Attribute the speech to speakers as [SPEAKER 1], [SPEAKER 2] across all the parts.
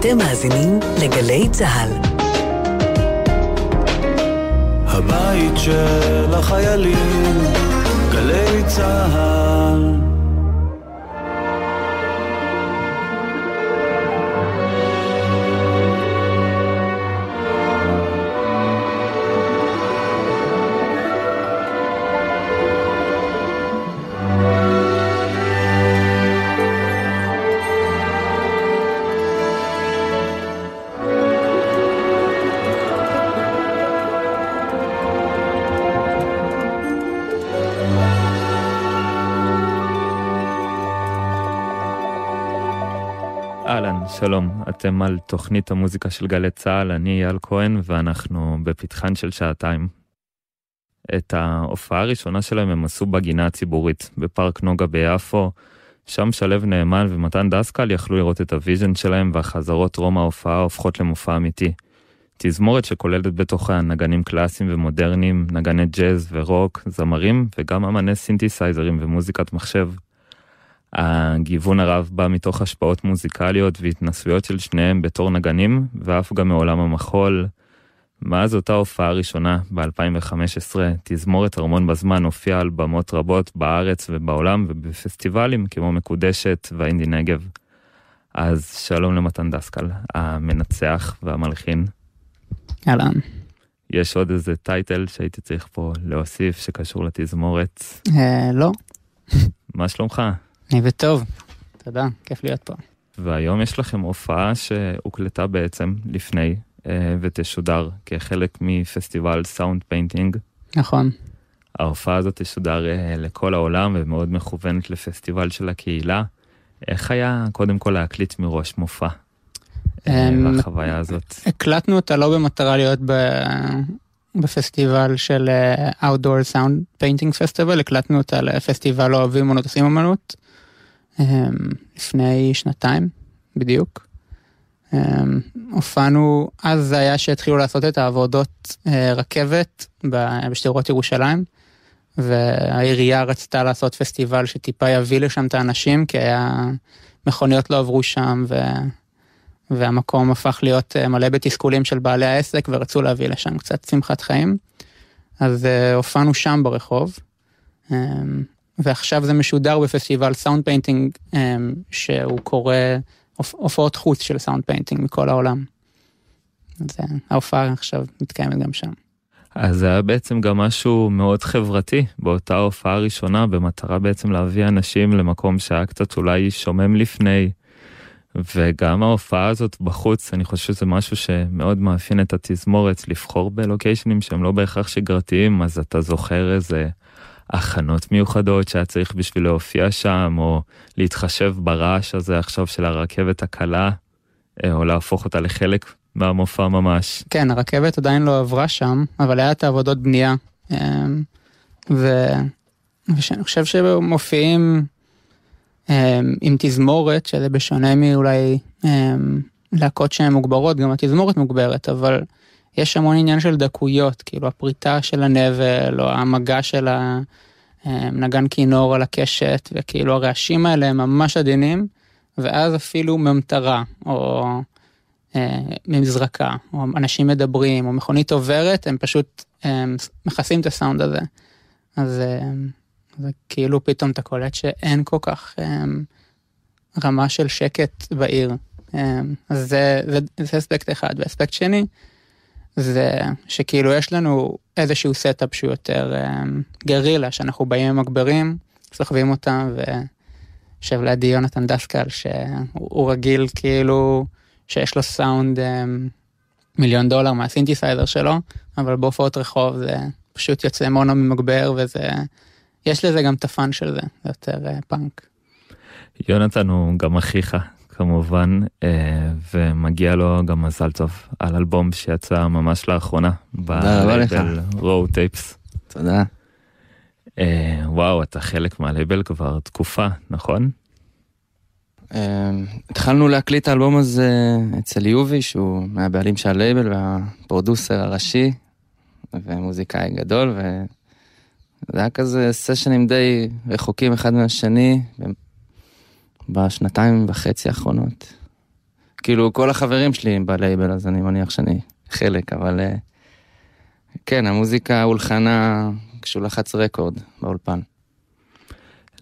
[SPEAKER 1] אתם מאזינים לגלי צה"ל.
[SPEAKER 2] הבית של החיילים, גלי צה"ל.
[SPEAKER 3] שלום, אתם על תוכנית המוזיקה של גלי צה"ל, אני אייל כהן ואנחנו בפתחן של שעתיים. את ההופעה הראשונה שלהם הם עשו בגינה הציבורית, בפארק נוגה ביפו, שם שלו נאמן ומתן דסקל יכלו לראות את ה vision שלהם והחזרות טרום ההופעה הופכות למופע אמיתי. תזמורת שכוללת בתוכה נגנים קלאסיים ומודרניים, נגני ג'אז ורוק, זמרים וגם אמני סינתסייזרים ומוזיקת מחשב. הגיוון הרב בא מתוך השפעות מוזיקליות והתנסויות של שניהם בתור נגנים, ואף גם מעולם המחול. מאז אותה הופעה ראשונה ב-2015, תזמורת ארמון בזמן הופיעה על במות רבות בארץ ובעולם ובפסטיבלים כמו מקודשת והאינדי נגב. אז שלום למתן דסקל, המנצח והמלחין.
[SPEAKER 4] אהלן.
[SPEAKER 3] יש עוד איזה טייטל שהייתי צריך פה להוסיף שקשור לתזמורת?
[SPEAKER 4] אה, לא.
[SPEAKER 3] מה שלומך?
[SPEAKER 4] אני בטוב, תודה, כיף להיות פה.
[SPEAKER 3] והיום יש לכם הופעה שהוקלטה בעצם לפני אה, ותשודר כחלק מפסטיבל soundpainting.
[SPEAKER 4] נכון.
[SPEAKER 3] ההופעה הזאת תשודר אה, לכל העולם ומאוד מכוונת לפסטיבל של הקהילה. איך היה קודם כל להקליט מראש מופע? בחוויה אה, הזאת.
[SPEAKER 4] הקלטנו אותה לא במטרה להיות ב... בפסטיבל של Outdoor Sound Painting Festival, הקלטנו אותה לפסטיבל אוהבים אמנות עושים אמנות, אמ, לפני שנתיים בדיוק. אמ, הופענו, אז זה היה שהתחילו לעשות את העבודות אה, רכבת בשדרות ירושלים, והעירייה רצתה לעשות פסטיבל שטיפה יביא לשם את האנשים, כי היה, מכוניות לא עברו שם, ו... והמקום הפך להיות אה, מלא בתסכולים של בעלי העסק, ורצו להביא לשם קצת שמחת חיים. אז אה, הופענו שם ברחוב. ועכשיו זה משודר בפסטיבל sound painting אמ, שהוא קורא הופעות חוץ של sound painting מכל העולם. אז אה, ההופעה עכשיו מתקיימת גם שם.
[SPEAKER 3] אז זה היה בעצם גם משהו מאוד חברתי באותה הופעה ראשונה במטרה בעצם להביא אנשים למקום שהיה קצת אולי שומם לפני. וגם ההופעה הזאת בחוץ אני חושב שזה משהו שמאוד מאפיין את התזמורת לבחור בלוקיישנים שהם לא בהכרח שגרתיים אז אתה זוכר איזה הכנות מיוחדות שהיה צריך בשביל להופיע שם, או להתחשב ברעש הזה עכשיו של הרכבת הקלה, אה, או להפוך אותה לחלק מהמופע ממש.
[SPEAKER 4] כן, הרכבת עדיין לא עברה שם, אבל היה את העבודות בנייה. אמ, ו... ואני חושב שמופיעים אמ, עם תזמורת, שזה בשונה מאולי אמ, להקות שהן מוגברות, גם התזמורת מוגברת, אבל יש המון עניין של דקויות, כאילו הפריטה של הנבל, או המגע של הנגן כינור על הקשת, וכאילו הרעשים האלה הם ממש עדינים, ואז אפילו ממטרה, או אה, ממזרקה, או אנשים מדברים, או מכונית עוברת, הם פשוט הם מכסים את הסאונד הזה. אז אה, זה כאילו פתאום אתה קולט שאין כל כך אה, רמה של שקט בעיר. אה, אז זה, זה, זה אספקט אחד. ואספקט שני, זה שכאילו יש לנו איזשהו setup שהוא יותר um, גרילה, שאנחנו באים עם מגברים, סוחבים אותם, ויושב לידי יונתן דסקל, שהוא רגיל כאילו שיש לו סאונד um, מיליון דולר מהסינתסייזר שלו, אבל בהופעות רחוב זה פשוט יוצא מונו ממגבר, וזה, יש לזה גם את ה fun של זה, זה יותר uh, פאנק.
[SPEAKER 3] יונתן הוא גם אחיך, כמובן, אה, ומגיע לו גם מזל טוב על אלבום שיצא ממש לאחרונה, בלייבל Raw Tapes.
[SPEAKER 5] תודה.
[SPEAKER 3] אה, וואו, אתה חלק מהלייבל כבר תקופה, נכון?
[SPEAKER 5] אה, התחלנו להקליט את האלבום הזה אצל יובי, שהוא מהבעלים של הלייבל והפרודוסר הראשי, ומוזיקאי גדול, וזה היה כזה סשנים די רחוקים אחד מהשני, בשנתיים וחצי האחרונות. כאילו כל החברים שלי בלייבל, אז אני מניח שאני חלק, אבל אה, כן, המוזיקה הולחנה כשהוא לחץ רקורד באולפן.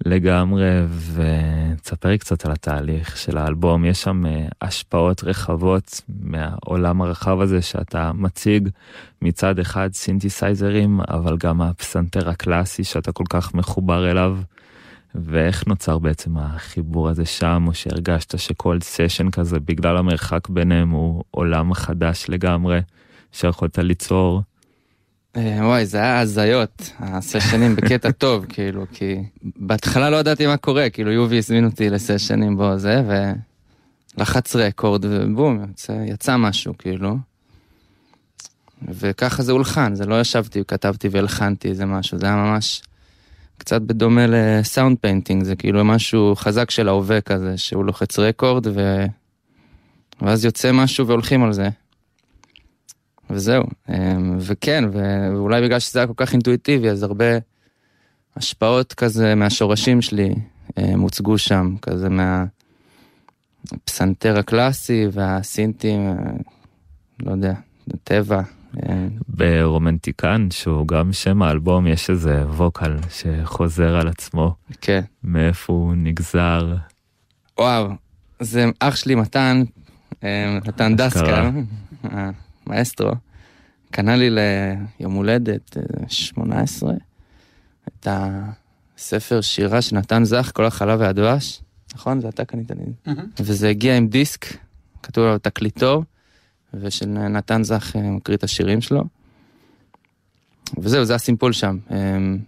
[SPEAKER 3] לגמרי, ותספר לי קצת על התהליך של האלבום. יש שם אה, השפעות רחבות מהעולם הרחב הזה שאתה מציג מצד אחד סינתסייזרים, אבל גם הפסנתר הקלאסי שאתה כל כך מחובר אליו. ואיך נוצר בעצם החיבור הזה שם, או שהרגשת שכל סשן כזה, בגלל המרחק ביניהם, הוא עולם חדש לגמרי, שיכולת ליצור?
[SPEAKER 5] אה, וואי, זה היה הזיות, הסשנים בקטע טוב, כאילו, כי בהתחלה לא ידעתי מה קורה, כאילו יובי הזמין אותי לסשנים בו זה, ולחץ רקורד, ובום, יצא, יצא משהו, כאילו. וככה זה הולחן, זה לא ישבתי, כתבתי והלחנתי איזה משהו, זה היה ממש קצת בדומה ל sound painting, זה כאילו משהו חזק של ההווה כזה, שהוא לוחץ record, ו... ואז יוצא משהו והולכים על זה. וזהו, אמ, וכן, ואולי בגלל שזה היה כל כך אינטואיטיבי, אז הרבה השפעות כזה מהשורשים שלי אמ, הוצגו שם, כזה מהפסנתר הקלאסי והסינטים, אה, לא יודע, טבע.
[SPEAKER 3] ברומנטיקן, שהוא גם שם האלבום, יש איזה ווקל שחוזר על עצמו.
[SPEAKER 5] כן.
[SPEAKER 3] מאיפה הוא נגזר.
[SPEAKER 5] וואו, זה אח שלי מתן, מתן דסקר. מאסטרו, קנה לי ליום הולדת 18 את הספר שירה שנתן זך, כל החלב והדבש, נכון? זה אתה קנית לי. וזה הגיע עם דיסק, כתוב עליו תקליטור, ושנתן זך אה, מקריא את השירים שלו. וזהו, זה הסימפול שם. אמ,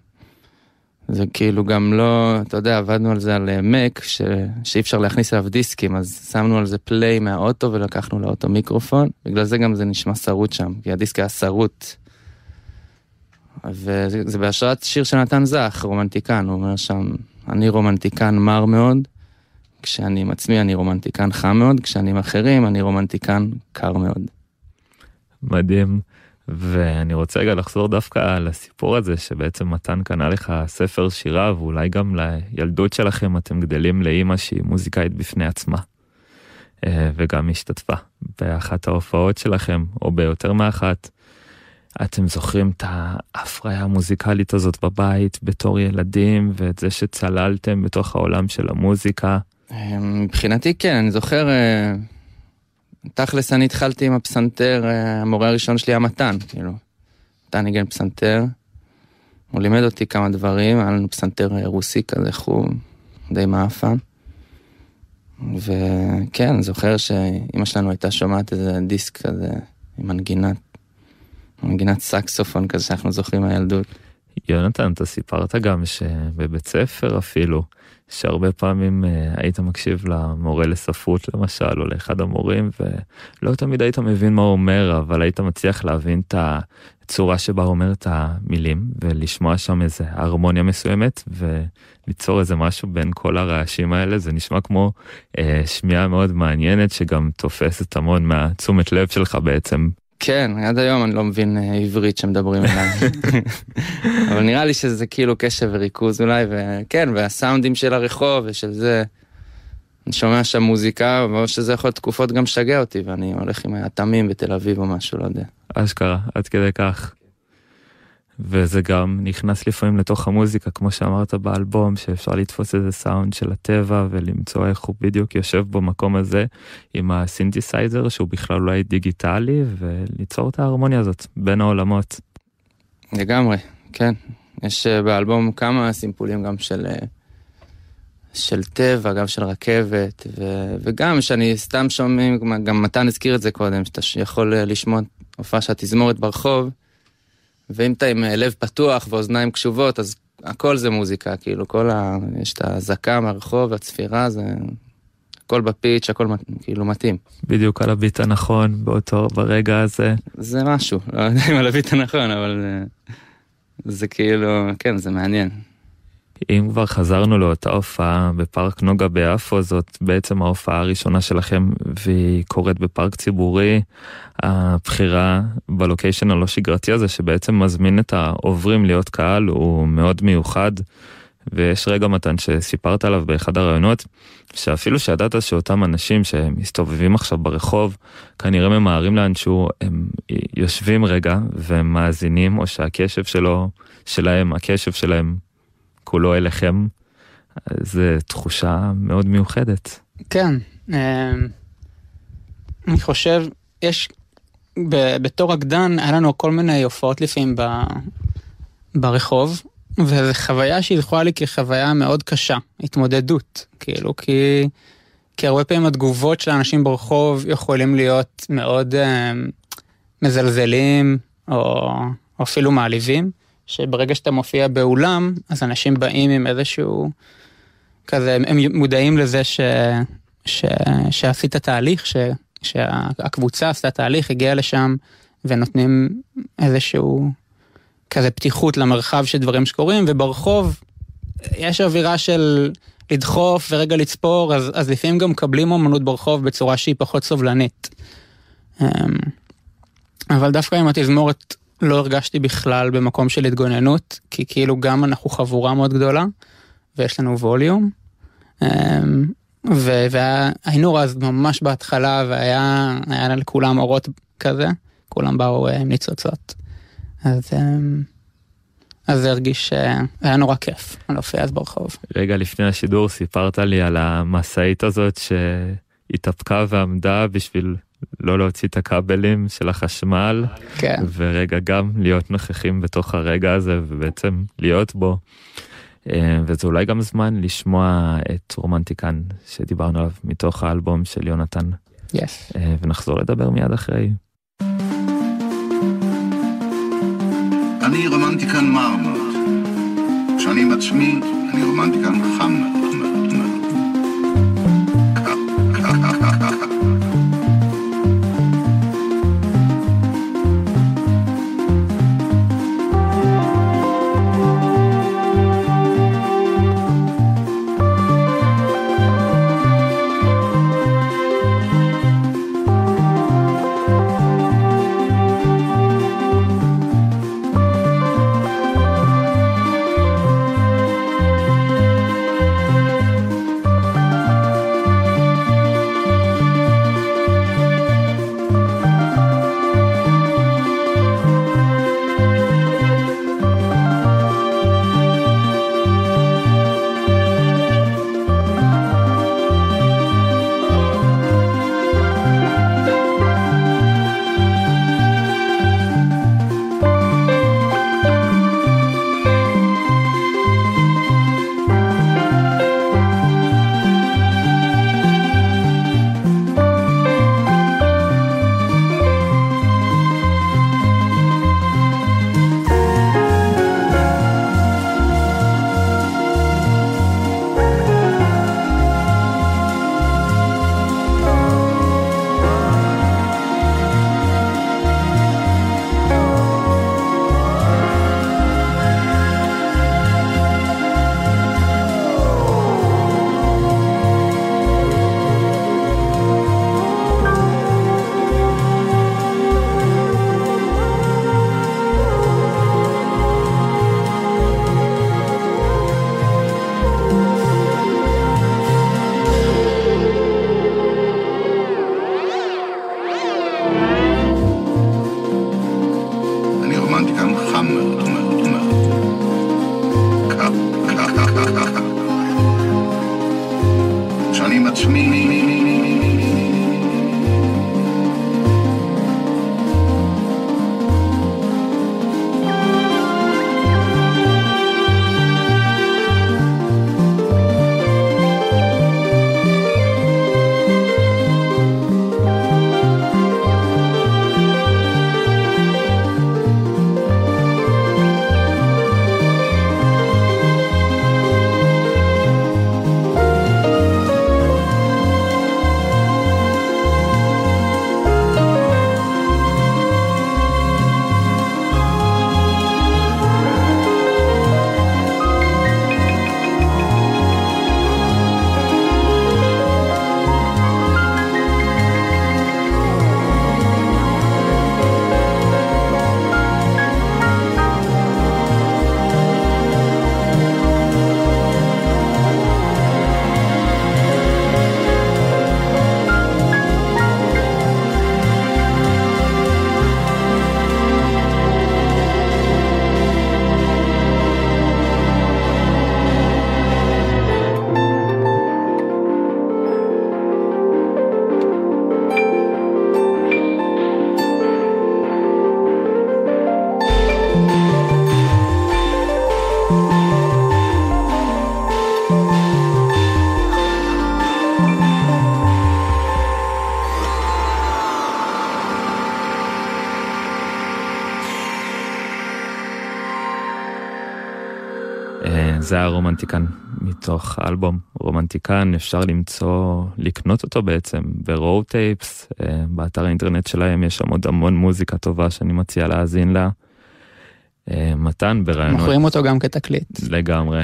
[SPEAKER 5] זה כאילו גם לא, אתה יודע, עבדנו על זה על Mac, אה, ש... שאי אפשר להכניס אליו דיסקים, אז שמנו על זה play מהאוטו ולקחנו לאוטו מיקרופון, בגלל זה גם זה נשמע שרוט שם, כי הדיסק היה שרוט. וזה בהשראת שיר של נתן זך, רומנטיקן, הוא אומר שם, אני רומנטיקן מר מאוד, כשאני עם עצמי אני רומנטיקן חם מאוד, כשאני עם אחרים אני רומנטיקן קר מאוד.
[SPEAKER 3] מדהים. ואני רוצה רגע לחזור דווקא לסיפור הזה שבעצם מתן קנה לך ספר שירה ואולי גם לילדות שלכם אתם גדלים לאימא שהיא מוזיקאית בפני עצמה. אה, וגם השתתפה באחת ההופעות שלכם או ביותר מאחת. אתם זוכרים את ההפריה המוזיקלית הזאת בבית בתור ילדים ואת זה שצללתם בתוך העולם של המוזיקה?
[SPEAKER 5] אה, מבחינתי כן, אני זוכר אה, תכלס אני התחלתי עם הפסנתר, אה, המורה הראשון שלי היה מתן, כאילו. מתן ניגן פסנתר. הוא לימד אותי כמה דברים, היה לנו פסנתר אה, רוסי כזה, חום, די מאפן. וכן, זוכר שאימא שלנו הייתה שומעת איזה דיסק כזה עם מנגינת, מנגינת סקסופון כזה שאנחנו זוכרים מהילדות.
[SPEAKER 3] יונתן, אתה סיפרת גם שבבית ספר אפילו, שהרבה פעמים uh, היית מקשיב למורה לספרות למשל, או לאחד המורים, ולא תמיד היית מבין מה הוא אומר, אבל היית מצליח להבין את הצורה שבה הוא אומר את המילים, ולשמוע שם איזה הרמוניה מסוימת, וליצור איזה משהו בין כל הרעשים האלה, זה נשמע כמו uh, שמיעה מאוד מעניינת, שגם תופסת המון מהתשומת לב שלך בעצם
[SPEAKER 5] כן, עד היום אני לא מבין אה, עברית שמדברים עליי. אבל נראה לי שזה כאילו קשב וריכוז אולי, וכן, והסאונדים של הרחוב ושל זה. אני שומע שם מוזיקה, או שזה יכול להיות תקופות גם שגע אותי, ואני הולך עם אטמים בתל אביב או משהו, לא יודע.
[SPEAKER 3] אשכרה, עד כדי כך. וזה גם נכנס לפעמים לתוך המוזיקה, כמו שאמרת באלבום, שאפשר לתפוס איזה סאונד של הטבע ולמצוא איך הוא בדיוק יושב במקום הזה עם הסינתסייזר שהוא בכלל אולי דיגיטלי, וליצור את ההרמוניה הזאת בין העולמות.
[SPEAKER 5] לגמרי, כן. יש אה, באלבום כמה סימפולים גם של, אה, של טבע, גם של רכבת, ו, וגם שאני סתם שומעים, גם מתן הזכיר את זה קודם, שאתה יכול אה, לשמוע הופעה של התזמורת ברחוב. ואם אתה עם אה, לב פתוח ואוזניים קשובות, אז הכל זה מוזיקה, כאילו, כל ה... יש את האזעקה מהרחוב, הצפירה, זה... הכל בפיץ', הכל כאילו מתאים.
[SPEAKER 3] בדיוק על הביט הנכון באותו, ברגע הזה.
[SPEAKER 5] זה משהו, לא יודע אם על הביט הנכון, אבל אה, זה כאילו, כן, זה מעניין.
[SPEAKER 3] אם כבר חזרנו לאותה הופעה בפארק נוגה ביפו, זאת בעצם ההופעה הראשונה שלכם והיא קורית בפארק ציבורי. הבחירה בלוקיישן הלא שגרתי הזה שבעצם מזמין את העוברים להיות קהל הוא מאוד מיוחד. ויש רגע מתן שסיפרת עליו באחד הראיונות, שאפילו שידעת שאותם אנשים שמסתובבים עכשיו ברחוב, כנראה ממהרים לאנשהו, הם יושבים רגע ומאזינים, או שהקשב שלו, שלהם, הקשב שלהם כולו אליכם, זו תחושה מאוד מיוחדת.
[SPEAKER 4] כן, אמ, אני חושב, יש, בתור רקדן, היה לנו כל מיני הופעות לפעמים ברחוב, וזו חוויה שהיא לי כחוויה מאוד קשה, התמודדות, כאילו, כי, כי הרבה פעמים התגובות של האנשים ברחוב יכולים להיות מאוד אה, מזלזלים, או, או אפילו מעליבים, שברגע שאתה מופיע באולם, אז אנשים באים עם איזשהו, כזה, הם מודעים לזה ש, ש, שעשית תהליך, ש, שהקבוצה עשתה תהליך, הגיעה לשם, ונותנים איזשהו כזה פתיחות למרחב של דברים שקורים, וברחוב יש אווירה של לדחוף ורגע לצפור, אז, אז לפעמים גם מקבלים אומנות ברחוב בצורה שהיא פחות סובלנית. אמ, אבל דווקא עם התזמורת לא הרגשתי בכלל במקום של התגוננות, כי כאילו גם אנחנו חבורה מאוד גדולה, ויש לנו ווליום. אמ, והיינו אז ממש בהתחלה, והיה לכולם אורות כזה, כולם באו אה, עם ניצוצות. אז, אמ, זה הרגיש שהיה נורא כיף להופיע אז ברחוב.
[SPEAKER 3] רגע לפני השידור סיפרת לי על המשאית הזאת שהתאפקה ועמדה בשביל לא להוציא את הכבלים של החשמל,
[SPEAKER 4] כן.
[SPEAKER 3] ורגע גם להיות נוכחים בתוך הרגע הזה ובעצם להיות בו. אה, וזה אולי גם זמן לשמוע את רומנטיקן שדיברנו עליו מתוך האלבום של יונתן.
[SPEAKER 4] Yes.
[SPEAKER 3] אה, ונחזור לדבר מיד אחרי.
[SPEAKER 6] אני רומנטיקן מרמות. כשאני עם עצמי, אני רומנטיקן חם.
[SPEAKER 3] אה, זה היה רומנטיקן מתוך האלבום רומנטיקן, אפשר למצוא, לקנות אותו בעצם ב Raw Tapes, אה, באתר האינטרנט שלהם יש שם עוד המון מוזיקה טובה שאני מציע להאזין לה. אה, מתן בראיונות...
[SPEAKER 4] מוכרים אותו גם כתקליט.
[SPEAKER 3] לגמרי.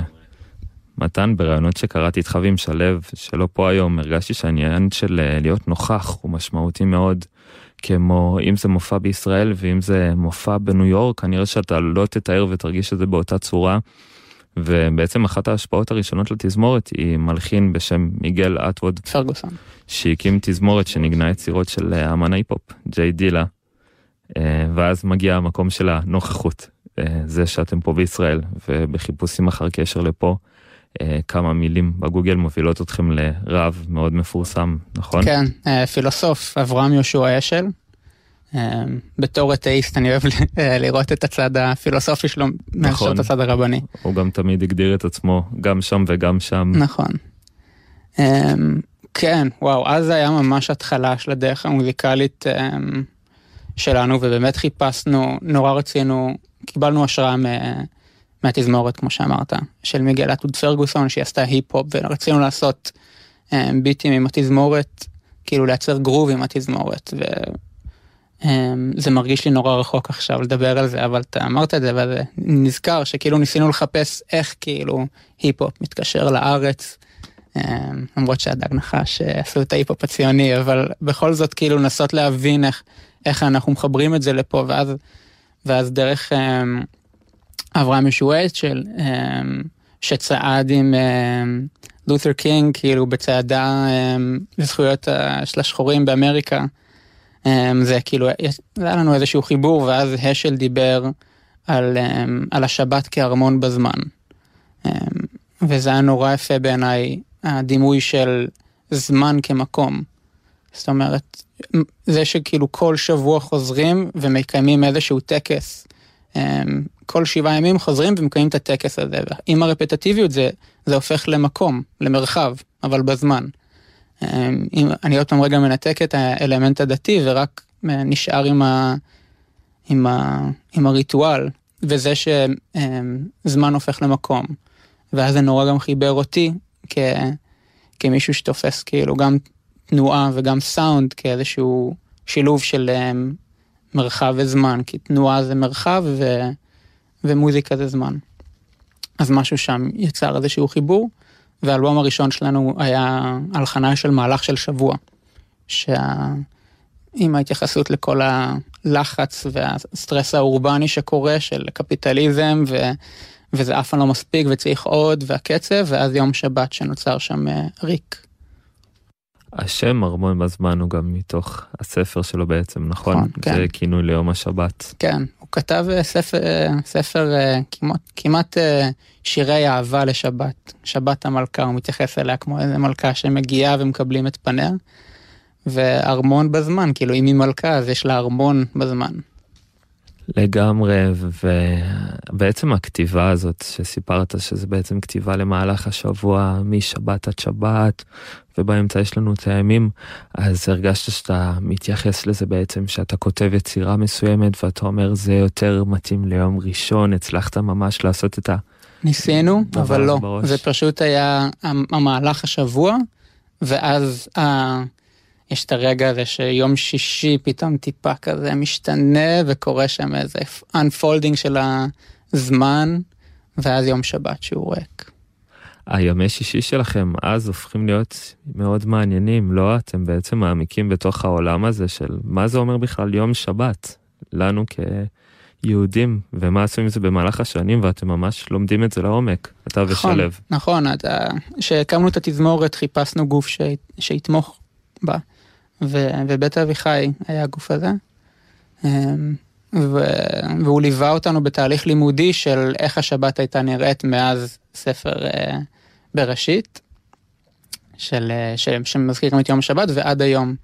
[SPEAKER 3] מתן בראיונות שקראתי איתך ועם שלו, שלא פה היום, הרגשתי שהעניין של להיות נוכח הוא משמעותי מאוד. כמו אם זה מופע בישראל ואם זה מופע בניו יורק, כנראה שאתה לא תתאר ותרגיש את זה באותה צורה. ובעצם אחת ההשפעות הראשונות לתזמורת היא מלחין בשם מיגל אטווד.
[SPEAKER 4] פרגוסון.
[SPEAKER 3] שהקים תזמורת שניגנה יצירות של אה, אמן היפ-הופ, ג'יי דילה. אה, ואז מגיע המקום של הנוכחות, אה, זה שאתם פה בישראל, ובחיפושים אחר קשר לפה, כמה מילים בגוגל מובילות אתכם לרב מאוד מפורסם, נכון?
[SPEAKER 4] כן, פילוסוף אברהם יהושע אשל, בתור אתאיסט אני אוהב אה, לראות את הצד הפילוסופי שלו מאשר נכון. את הצד הרבני.
[SPEAKER 3] הוא גם תמיד הגדיר את עצמו גם שם וגם שם.
[SPEAKER 4] נכון. אמ, כן, וואו, אז זה היה ממש התחלה של הדרך המוזיקלית אמ, שלנו, ובאמת חיפשנו, נורא רצינו, קיבלנו השראה מהתזמורת, כמו שאמרת, של מיגל אטוד פרגוסון, שהיא עשתה היפ-הופ, ורצינו לעשות ביטים עם התזמורת, כאילו לייצר גרוב עם התזמורת, אמ, זה מרגיש לי נורא רחוק עכשיו לדבר על זה, אבל אתה אמרת את זה, וזה נזכר שכאילו ניסינו לחפש איך כאילו היפ-הופ מתקשר לארץ, אמ, למרות שהדג נחש עשו את ההיפ-הופ הציוני, אבל בכל זאת כאילו לנסות להבין איך, איך אנחנו מחברים את זה לפה, ואז, ואז דרך אמ, אברהם יהושע השל, שצעד עם לותר קינג, כאילו בצעדה לזכויות של השחורים באמריקה. אמ, זה כאילו, היה לנו איזשהו חיבור, ואז השל דיבר על, אמ, על השבת כארמון בזמן. אמ, וזה היה נורא יפה בעיניי, הדימוי של זמן כמקום. זאת אומרת, זה שכאילו כל שבוע חוזרים ומקיימים איזשהו טקס. כל שבעה ימים חוזרים ומקיימים את הטקס הזה. עם הרפטטיביות זה, זה הופך למקום, למרחב, אבל בזמן. אם אני עוד פעם רגע מנתק את האלמנט הדתי ורק נשאר עם, ה, עם, ה, עם הריטואל, וזה שזמן הופך למקום. ואז זה נורא גם חיבר אותי כ, כמישהו שתופס כאילו גם תנועה וגם סאונד כאיזשהו שילוב של מרחב וזמן, כי תנועה זה מרחב ו, ומוזיקה זה זמן. אז משהו שם יצר איזשהו חיבור. והאלבום הראשון שלנו היה הלחנה של מהלך של שבוע. שה... עם ההתייחסות לכל הלחץ והסטרס האורבני שקורה של קפיטליזם ו... וזה אף פעם לא מספיק וצריך עוד והקצב ואז יום שבת שנוצר שם אה, ריק.
[SPEAKER 3] השם ארמון בזמן הוא גם מתוך הספר שלו בעצם, נכון? נכון, כן. זה כינוי ליום השבת.
[SPEAKER 4] כן, הוא כתב אה, ספר, אה, ספר אה, כמעט, כמעט שירי אהבה לשבת, שבת המלכה, הוא מתייחס אליה כמו איזה מלכה שמגיעה ומקבלים את פניה, וארמון בזמן, כאילו אם היא מלכה אז יש לה ארמון בזמן.
[SPEAKER 3] לגמרי, ובעצם הכתיבה הזאת שסיפרת שזה בעצם כתיבה למהלך השבוע משבת עד שבת, ובאמצע יש לנו את הימים, אז הרגשת שאתה מתייחס לזה בעצם, שאתה כותב יצירה מסוימת ואתה אומר זה יותר מתאים ליום ראשון, הצלחת ממש לעשות את ה...
[SPEAKER 4] ניסינו, אבל לא, בראש. זה פשוט היה המהלך השבוע, ואז ה... יש את הרגע הזה שיום שישי פתאום טיפה כזה משתנה וקורה שם איזה unfolding של הזמן, ואז יום שבת שהוא ריק.
[SPEAKER 3] הימי שישי שלכם אז הופכים להיות מאוד מעניינים, לא? אתם בעצם מעמיקים בתוך העולם הזה של מה זה אומר בכלל יום שבת לנו כיהודים, ומה עשו עם זה במהלך השנים, ואתם ממש לומדים את זה לעומק, אתה נכון, ושלב.
[SPEAKER 4] נכון, כשהקמנו את התזמורת חיפשנו גוף ש... שיתמוך בה, ו... ובית אביחי היה הגוף הזה. אמ, ו... והוא ליווה אותנו בתהליך לימודי של איך השבת הייתה נראית מאז ספר אה, בראשית, של, אה, של, שמזכירים את יום השבת ועד היום,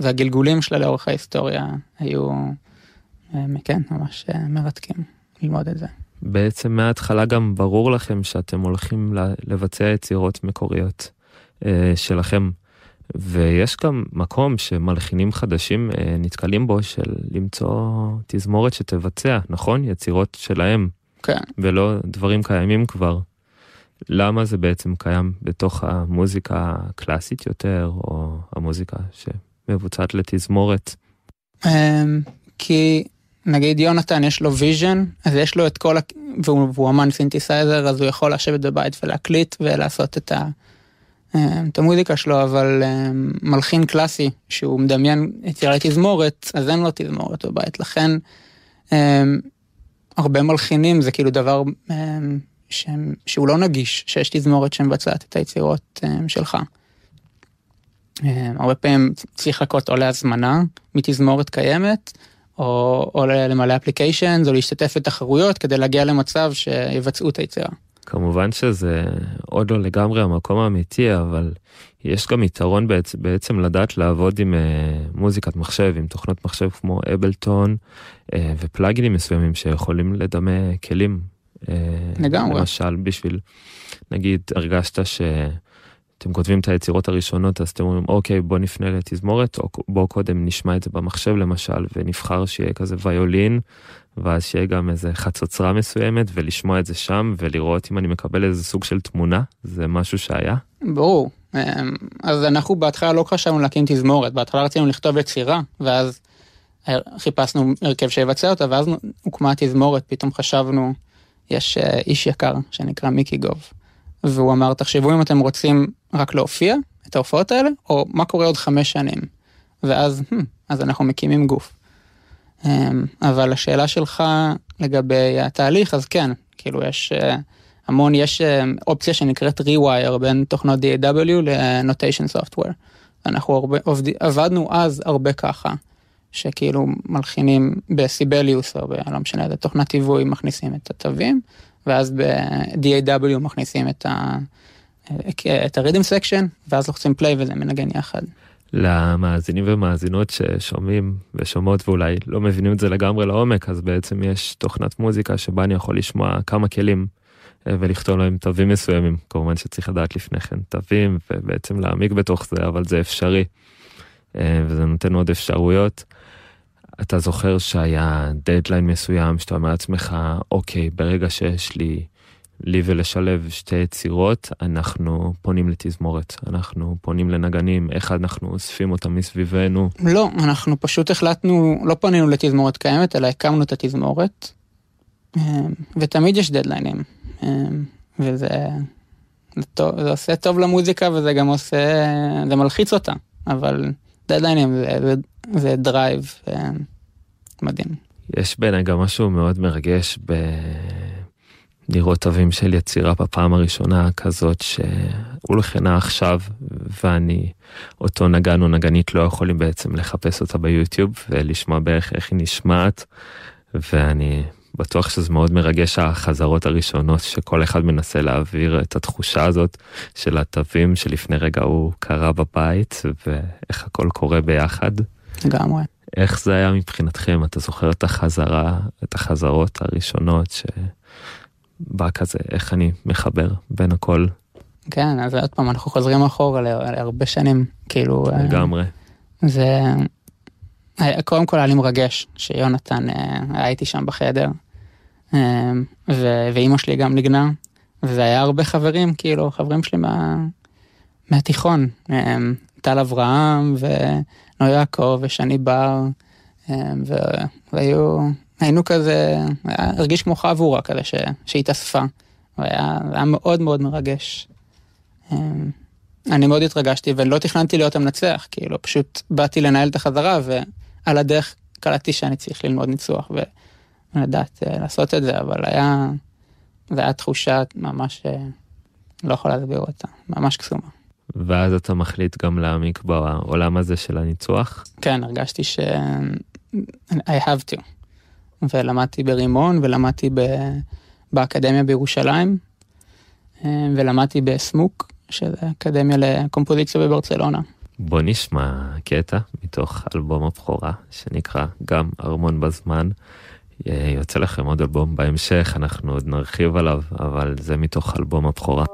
[SPEAKER 4] והגלגולים שלה לאורך ההיסטוריה היו, כן, ממש אה, מרתקים ללמוד את זה.
[SPEAKER 3] בעצם מההתחלה גם ברור לכם שאתם הולכים לבצע יצירות מקוריות שלכם. ויש גם מקום שמלחינים חדשים נתקלים בו של למצוא תזמורת שתבצע, נכון? יצירות שלהם.
[SPEAKER 4] כן.
[SPEAKER 3] ולא דברים קיימים כבר. למה זה בעצם קיים בתוך המוזיקה הקלאסית יותר, או המוזיקה שמבוצעת לתזמורת?
[SPEAKER 4] אמ, כי נגיד יונתן יש לו vision, אז יש לו את כל, ה... והוא, והוא אמן סינתסייזר, אז הוא יכול לשבת בבית ולהקליט ולעשות את, ה... אמ, את המוזיקה שלו, אבל אמ, מלחין קלאסי, שהוא מדמיין יצירה לתזמורת, אז אין לו תזמורת בבית, לכן הרבה מלחינים זה כאילו דבר שהם, שהוא לא נגיש, שיש תזמורת שמבצעת את היצירות שלך. הרבה פעמים צריך לחכות או להזמנה מתזמורת קיימת, או, או למלא אפליקיישן, או להשתתף בתחרויות כדי להגיע למצב שיבצעו את היצירה.
[SPEAKER 3] כמובן שזה עוד לא לגמרי המקום האמיתי, אבל יש גם יתרון בעצם, בעצם לדעת לעבוד עם uh, מוזיקת מחשב, עם תוכנות מחשב כמו אבלטון uh, ופלאגינים מסוימים שיכולים לדמה כלים.
[SPEAKER 4] Uh, לגמרי.
[SPEAKER 3] למשל, בשביל, נגיד, הרגשת ש... אתם כותבים את היצירות הראשונות, אז אתם אומרים, אוקיי, בוא נפנה לתזמורת, או בוא קודם נשמע את זה במחשב למשל, ונבחר שיהיה כזה ויולין, ואז שיהיה גם איזה חצוצרה מסוימת, ולשמוע את זה שם, ולראות אם אני מקבל איזה סוג של תמונה, זה משהו שהיה?
[SPEAKER 4] ברור. אמ, אז אנחנו בהתחלה לא חשבנו להקים תזמורת, בהתחלה רצינו לכתוב יצירה, ואז חיפשנו הרכב שיבצע אותה, ואז הוקמה תזמורת, פתאום חשבנו, יש אה, איש יקר שנקרא מיקי גוב. והוא אמר, תחשבו אם אתם רוצים רק להופיע את ההופעות האלה, או מה קורה עוד חמש שנים. ואז, אז אנחנו מקימים גוף. אמ, אבל השאלה שלך לגבי התהליך, אז כן, כאילו יש אה, המון, יש אה, אופציה שנקראת rewire בין תוכנות DAW ל-notation software. אנחנו הרבה, עובד, עבדנו אז הרבה ככה, שכאילו מלחינים ב Sibelius או. לא משנה, איזה תוכנת תיווי מכניסים את התווים, ואז ב-DAW מכניסים את ה... את ה rhythm section, ואז לוחצים play וזה מנגן יחד.
[SPEAKER 3] למאזינים ומאזינות ששומעים ושומעות ואולי לא מבינים את זה לגמרי לעומק, אז בעצם יש תוכנת מוזיקה שבה אני יכול לשמוע כמה כלים אה, ולכתוב להם תווים מסוימים. כמובן שצריך לדעת לפני כן תווים ובעצם להעמיק בתוך זה, אבל זה אפשרי. אה, וזה נותן עוד אפשרויות. אתה זוכר שהיה דדליין מסוים שאתה אומר לעצמך, אוקיי, ברגע שיש לי, לי ולשלב שתי יצירות, אנחנו פונים לתזמורת, אנחנו פונים לנגנים, איך אנחנו אוספים אותם מסביבנו.
[SPEAKER 4] לא, אנחנו פשוט החלטנו, לא פנינו לתזמורת קיימת, אלא הקמנו את התזמורת, אמ, ותמיד יש דדליינים, אמ, וזה זה, טוב, זה עושה טוב למוזיקה וזה גם עושה, זה מלחיץ אותה, אבל דדליינים זה, זה, זה drive מדהים.
[SPEAKER 3] יש בעיניי גם משהו מאוד מרגש בלראות תווים של יצירה בפעם הראשונה כזאת שהולחנה עכשיו ואני, אותו נגן או נגנית לא יכולים בעצם לחפש אותה ביוטיוב ולשמוע בערך איך היא נשמעת ואני בטוח שזה מאוד מרגש החזרות הראשונות שכל אחד מנסה להעביר את התחושה הזאת של התווים שלפני רגע הוא קרא בבית ואיך הכל קורה ביחד.
[SPEAKER 4] לגמרי.
[SPEAKER 3] איך זה היה מבחינתכם? אתה זוכר את החזרה, את החזרות הראשונות שבא כזה, איך אני מחבר בין הכל?
[SPEAKER 4] כן, אז עוד פעם, אנחנו חוזרים אחורה להרבה שנים, כאילו...
[SPEAKER 3] אה, לגמרי.
[SPEAKER 4] זה... אה, קודם כל היה לי מרגש שיונתן אה, היה איתי שם בחדר, ו... ואימא שלי גם ניגנה, וזה היה הרבה חברים, כאילו, חברים שלי מה... מהתיכון, טל אברהם ונוי יעקב ושני בר, והיו, היינו כזה, הרגיש כמו חבורה כזה ש, שהתאספה, והיה היה מאוד מאוד מרגש. אני מאוד התרגשתי ולא תכננתי להיות המנצח, כאילו פשוט באתי לנהל את החזרה ועל הדרך קלטתי שאני צריך ללמוד ניצוח ולדעת אה, לעשות את זה, אבל היה, זה היה תחושה ממש, אה, לא יכול להסביר אותה, ממש קסומה.
[SPEAKER 3] ואז אתה מחליט גם להעמיק בעולם הזה של הניצוח?
[SPEAKER 4] כן, הרגשתי ש... I have to. ולמדתי ברימון, ולמדתי ב... באקדמיה בירושלים, ולמדתי בסמוק, שזה אקדמיה לקומפוזיציה בברצלונה.
[SPEAKER 3] בוא נשמע קטע מתוך אלבום הבכורה, שנקרא גם ארמון בזמן. יוצא לכם עוד אלבום בהמשך, אנחנו עוד נרחיב עליו, אבל זה מתוך אלבום הבכורה.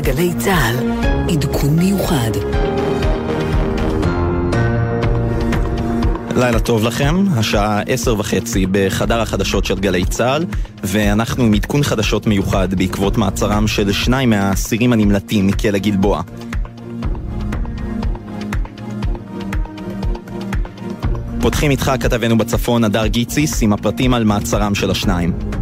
[SPEAKER 1] בגלי צה"ל, עדכון מיוחד.
[SPEAKER 7] לילה טוב לכם, השעה עשר וחצי בחדר החדשות של גלי צה"ל ואנחנו עם עדכון חדשות מיוחד בעקבות מעצרם של שניים מהאסירים הנמלטים מכלא גלבוע. פותחים איתך כתבנו בצפון, הדר גיציס, עם הפרטים על מעצרם של השניים.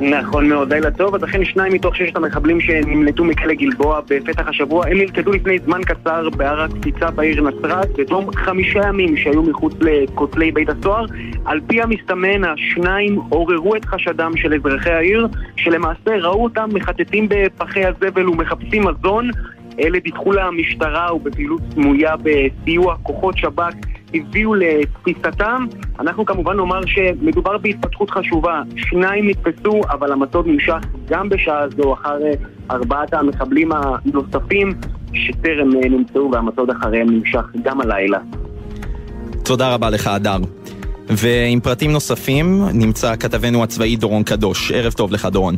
[SPEAKER 8] נכון מאוד, לילה טוב. אז אכן שניים מתוך ששת המחבלים שנמלטו מכלא גלבוע בפתח השבוע, הם נלכדו לפני זמן קצר בהר הקפיצה בעיר נצרת, בתום חמישה ימים שהיו מחוץ לכותלי בית הסוהר. על פי המסתמן, השניים עוררו את חשדם של אזרחי העיר, שלמעשה ראו אותם מחטטים בפחי הזבל ומחפשים מזון. אלה דיווחו למשטרה ובפעילות סמויה בסיוע כוחות שב"כ הביאו לתפיסתם. אנחנו כמובן נאמר שמדובר בהתפתחות חשובה. שניים נתפסו, אבל המצוד נמשך גם בשעה זו אחר ארבעת המחבלים הנוספים שטרם נמצאו והמצוד אחריהם נמשך גם הלילה.
[SPEAKER 7] תודה רבה לך, אדר. ועם פרטים נוספים נמצא כתבנו הצבאי דורון קדוש. ערב טוב לך, דורון.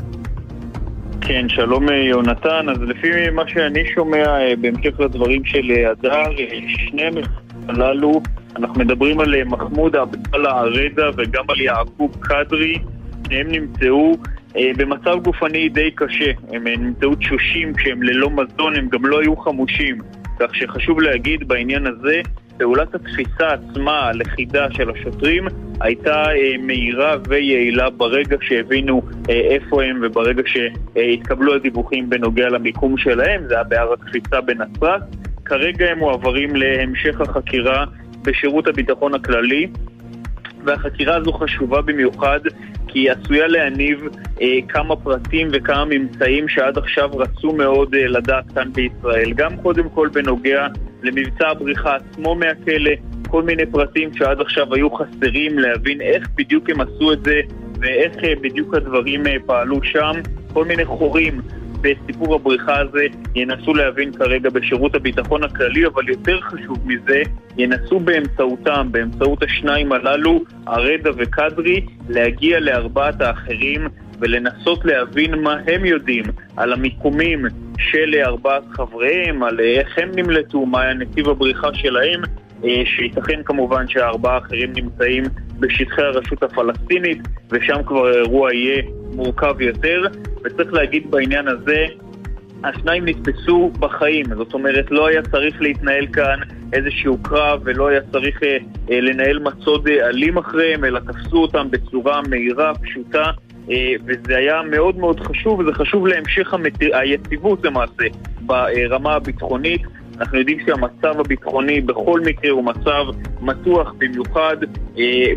[SPEAKER 9] כן, שלום יונתן. אז לפי מה שאני שומע, בהמשך לדברים של הדר, שני הללו, אנחנו מדברים על מחמוד עבדאללה ערדה וגם על יעקוב קדרי, שניהם נמצאו במצב גופני די קשה. הם נמצאו תשושים כשהם ללא מזון, הם גם לא היו חמושים. כך שחשוב להגיד בעניין הזה, פעולת התפיסה עצמה, הלכידה של השוטרים, הייתה אה, מהירה ויעילה ברגע שהבינו אה, איפה הם וברגע שהתקבלו הדיווחים בנוגע למיקום שלהם, זה היה בהר הקפיצה בנצרת. כרגע הם מועברים להמשך החקירה בשירות הביטחון הכללי, והחקירה הזו חשובה במיוחד כי היא עשויה להניב אה, כמה פרטים וכמה ממצאים שעד עכשיו רצו מאוד אה, לדעת כאן בישראל. גם קודם כל בנוגע למבצע הבריחה עצמו מהכלא, כל מיני פרטים שעד עכשיו היו חסרים להבין איך בדיוק הם עשו את זה ואיך אה, בדיוק הדברים אה, פעלו שם, כל מיני חורים בסיפור הבריחה הזה ינסו להבין כרגע בשירות הביטחון הכללי, אבל יותר חשוב מזה, ינסו באמצעותם, באמצעות השניים הללו, ארדה וקדרי, להגיע לארבעת האחרים ולנסות להבין מה הם יודעים על המיקומים של ארבעת חבריהם, על איך הם נמלטו, מה היה נתיב הבריחה שלהם, שייתכן כמובן שהארבעה האחרים נמצאים בשטחי הרשות הפלסטינית, ושם כבר האירוע יהיה מורכב יותר, וצריך להגיד בעניין הזה, השניים נתפסו בחיים, זאת אומרת לא היה צריך להתנהל כאן איזשהו קרב ולא היה צריך אה, אה, לנהל מצוד אלים אחריהם, אלא תפסו אותם בצורה מהירה, פשוטה, אה, וזה היה מאוד מאוד חשוב, וזה חשוב להמשך המת... היציבות למעשה ברמה הביטחונית. אנחנו יודעים שהמצב הביטחוני בכל מקרה הוא מצב מתוח במיוחד,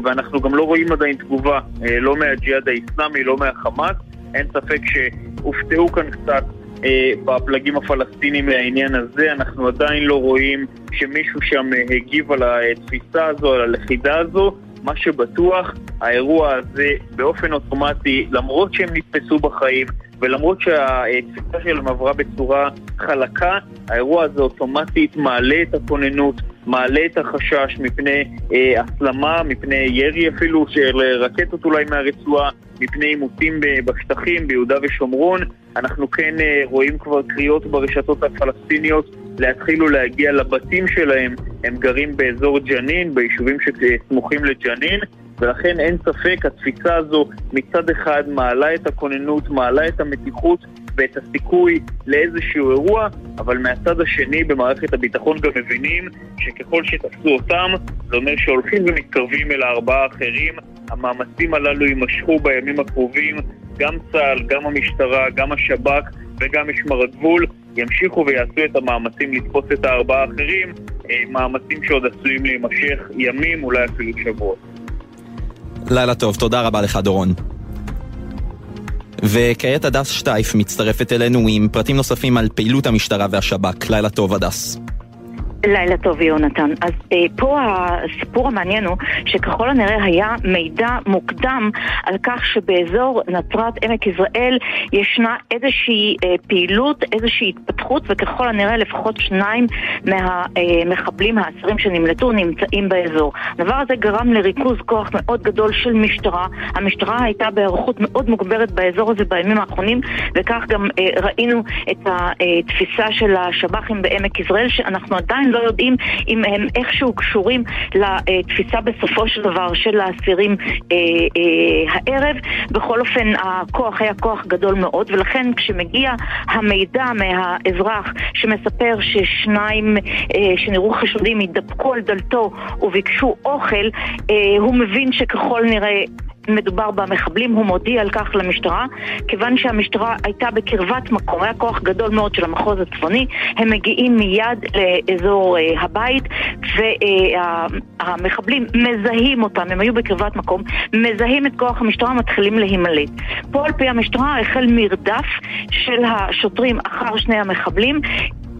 [SPEAKER 9] ואנחנו גם לא רואים עדיין תגובה, לא מהג'יהאד האיסלאמי, לא מהחמאס. אין ספק שהופתעו כאן קצת אה, בפלגים הפלסטינים מהעניין הזה. אנחנו עדיין לא רואים שמישהו שם הגיב על התפיסה הזו, על הלכידה הזו. מה שבטוח, האירוע הזה באופן אוטומטי, למרות שהם נתפסו בחיים ולמרות שהתפיסה שלהם עברה בצורה חלקה, האירוע הזה אוטומטית מעלה את הכוננות, מעלה את החשש מפני אה, הסלמה, מפני ירי אפילו של רקטות אולי מהרצועה, מפני עימותים בשטחים, ביהודה ושומרון. אנחנו כן אה, רואים כבר קריאות ברשתות הפלסטיניות להתחיל ולהגיע לבתים שלהם. הם גרים באזור ג'נין, ביישובים שסמוכים לג'נין, ולכן אין ספק, התפיסה הזו מצד אחד מעלה את הכוננות, מעלה את המתיחות, ואת הסיכוי לאיזשהו אירוע, אבל מהצד השני במערכת הביטחון גם מבינים שככל שתפסו אותם, זה אומר שהולכים ומתקרבים אל הארבעה האחרים, המאמצים הללו יימשכו בימים הקרובים, גם צה"ל, גם המשטרה, גם השב"כ וגם משמר הגבול ימשיכו ויעשו את המאמצים לתפוס את הארבעה האחרים, אה, מאמצים שעוד עשויים להימשך ימים, אולי אפילו שבועות.
[SPEAKER 7] לילה טוב, תודה רבה לך דורון. וכעת הדס שטייף מצטרפת אלינו עם פרטים נוספים על פעילות המשטרה והשב"כ. לילה טוב, הדס.
[SPEAKER 10] לילה טוב יונתן. אז אה, פה הסיפור המעניין הוא שככל הנראה היה מידע מוקדם על כך שבאזור נצרת עמק יזרעאל ישנה איזושהי אה, פעילות, איזושהי התפתחות וככל הנראה לפחות שניים מהמחבלים אה, האסירים שנמלטו נמצאים באזור. הדבר הזה גרם לריכוז כוח מאוד גדול של משטרה. המשטרה הייתה בהיערכות מאוד מוגברת באזור הזה בימים האחרונים וכך גם אה, ראינו את התפיסה של השב"חים בעמק יזרעאל שאנחנו עדיין לא יודעים אם הם איכשהו קשורים לתפיסה בסופו של דבר של האסירים אה, אה, הערב. בכל אופן, הכוח היה כוח גדול מאוד, ולכן כשמגיע המידע מהאזרח שמספר ששניים אה, שנראו חשודים התדפקו על דלתו וביקשו אוכל, אה, הוא מבין שככל נראה מדובר במחבלים, הוא מודיע על כך למשטרה. כיוון שהמשטרה הייתה בקרבת מקום, היה כוח גדול מאוד של המחוז הצפוני, הם מגיעים מיד לאזור uh, הבית, והמחבלים מזהים אותם, הם היו בקרבת מקום, מזהים את כוח המשטרה, מתחילים להימלט. פה על פי המשטרה החל מרדף של השוטרים אחר שני המחבלים.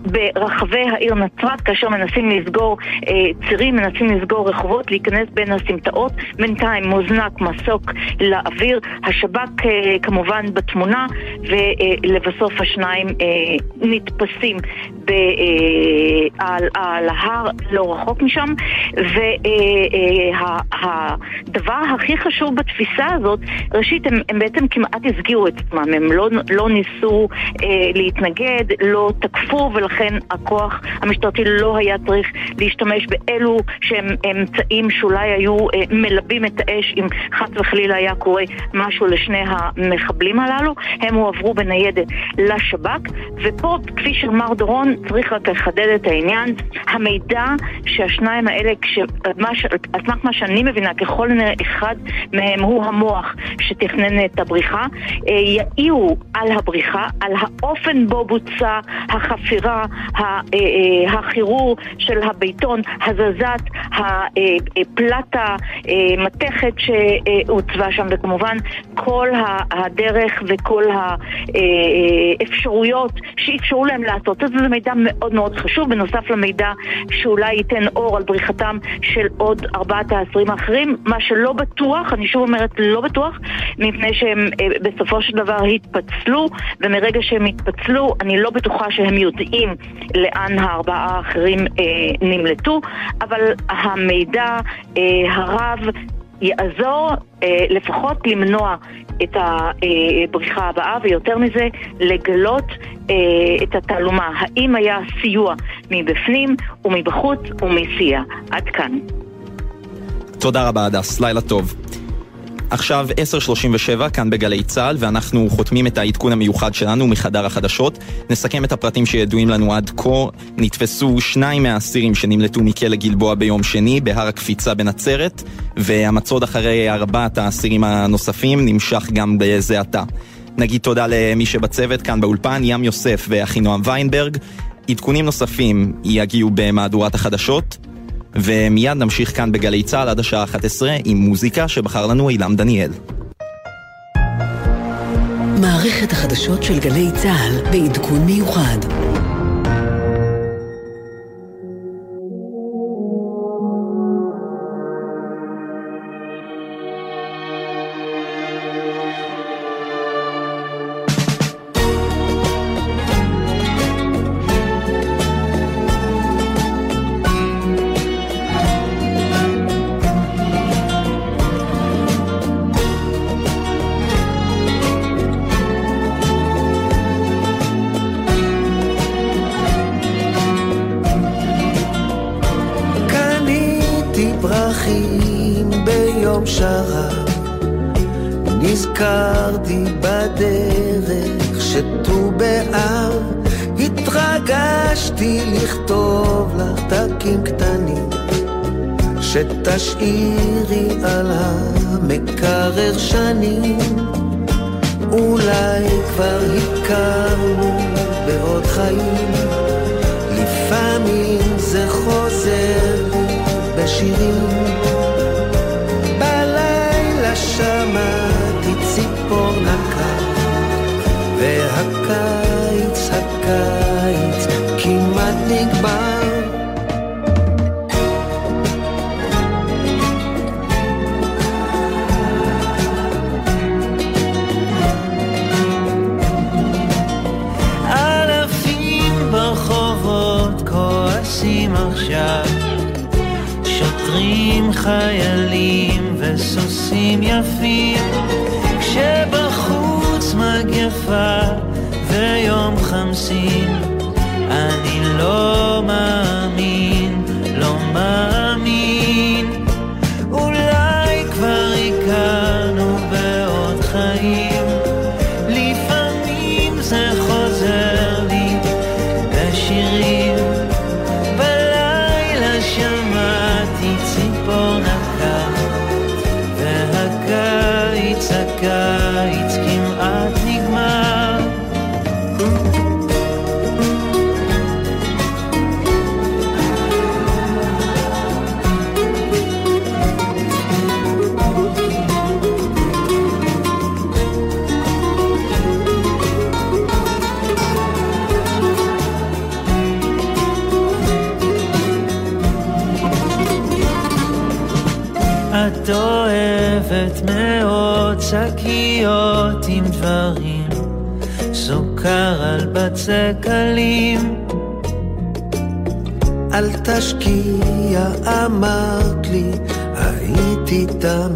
[SPEAKER 10] ברחבי העיר נצרת כאשר מנסים לסגור אה, צירים, מנסים לסגור רחובות, להיכנס בין הסמטאות. בינתיים מוזנק מסוק לאוויר, השב"כ אה, כמובן בתמונה, ולבסוף אה, השניים אה, נתפסים ב, אה, על, על ההר לא רחוק משם. והדבר אה, אה, הכי חשוב בתפיסה הזאת, ראשית הם, הם בעצם כמעט הסגירו את עצמם, הם לא, לא ניסו אה, להתנגד, לא תקפו ולכן ולכן הכוח המשטרתי לא היה צריך להשתמש באלו שהם אמצעים שאולי היו אה, מלבים את האש אם חס וחלילה היה קורה משהו לשני המחבלים הללו. הם הועברו בניידת לשב"כ, ופה, כפי שאמר דורון, צריך רק לחדד את העניין. המידע שהשניים האלה, על סמך מה שאני מבינה, ככל הנראה אחד מהם הוא המוח שתכנן את הבריחה, אה, יעירו על הבריחה, על האופן בו בוצע החפירה אה, אה, החירור של הביתון, הזזת הפלטה, אה, מתכת שהוצבה שם, וכמובן כל הדרך וכל האפשרויות שאפשרו להם לעשות. את זה, זה מידע מאוד מאוד חשוב, בנוסף למידע שאולי ייתן אור על בריחתם של עוד ארבעת האסירים האחרים, מה שלא בטוח, אני שוב אומרת לא בטוח, מפני שהם בסופו של דבר התפצלו, ומרגע שהם התפצלו, אני לא בטוחה שהם יודעים לאן הארבעה האחרים אה, נמלטו, אבל המידע אה, הרב יעזור אה, לפחות למנוע את הבריחה הבאה, ויותר מזה, לגלות אה, את התעלומה. האם היה סיוע מבפנים ומבחוץ ומסיע. עד כאן.
[SPEAKER 7] תודה רבה, הדס. לילה טוב. עכשיו 10.37 כאן בגלי צה"ל ואנחנו חותמים את העדכון המיוחד שלנו מחדר החדשות. נסכם את הפרטים שידועים לנו עד כה. נתפסו שניים מהאסירים שנמלטו מכלא גלבוע ביום שני בהר הקפיצה בנצרת והמצוד אחרי ארבעת האסירים הנוספים נמשך גם בזה עתה. נגיד תודה למי שבצוות כאן באולפן, ים יוסף ואחינועם ויינברג. עדכונים נוספים יגיעו במהדורת החדשות. ומיד נמשיך כאן בגלי צה"ל עד השעה 11 עם מוזיקה שבחר לנו אילם דניאל.
[SPEAKER 1] מערכת החדשות של גלי צה"ל בעדכון מיוחד.
[SPEAKER 11] אמרת לי, הייתי תמיד.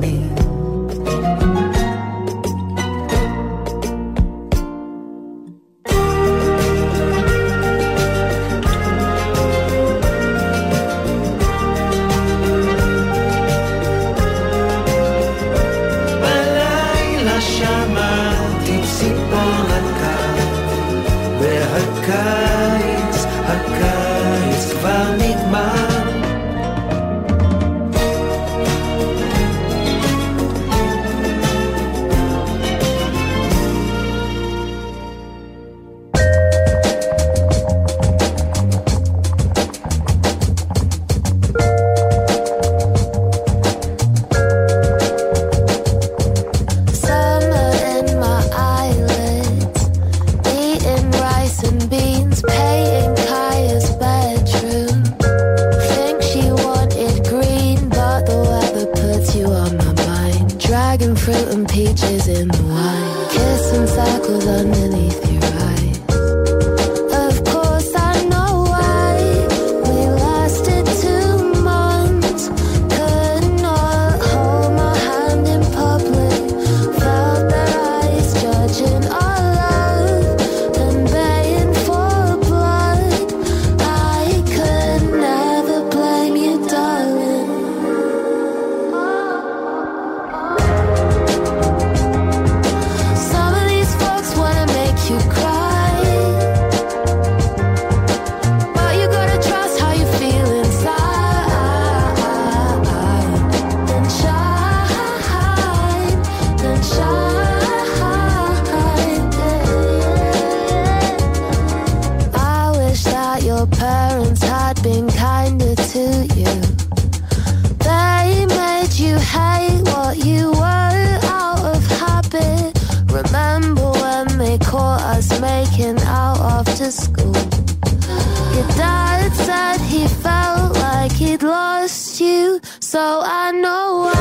[SPEAKER 12] So I know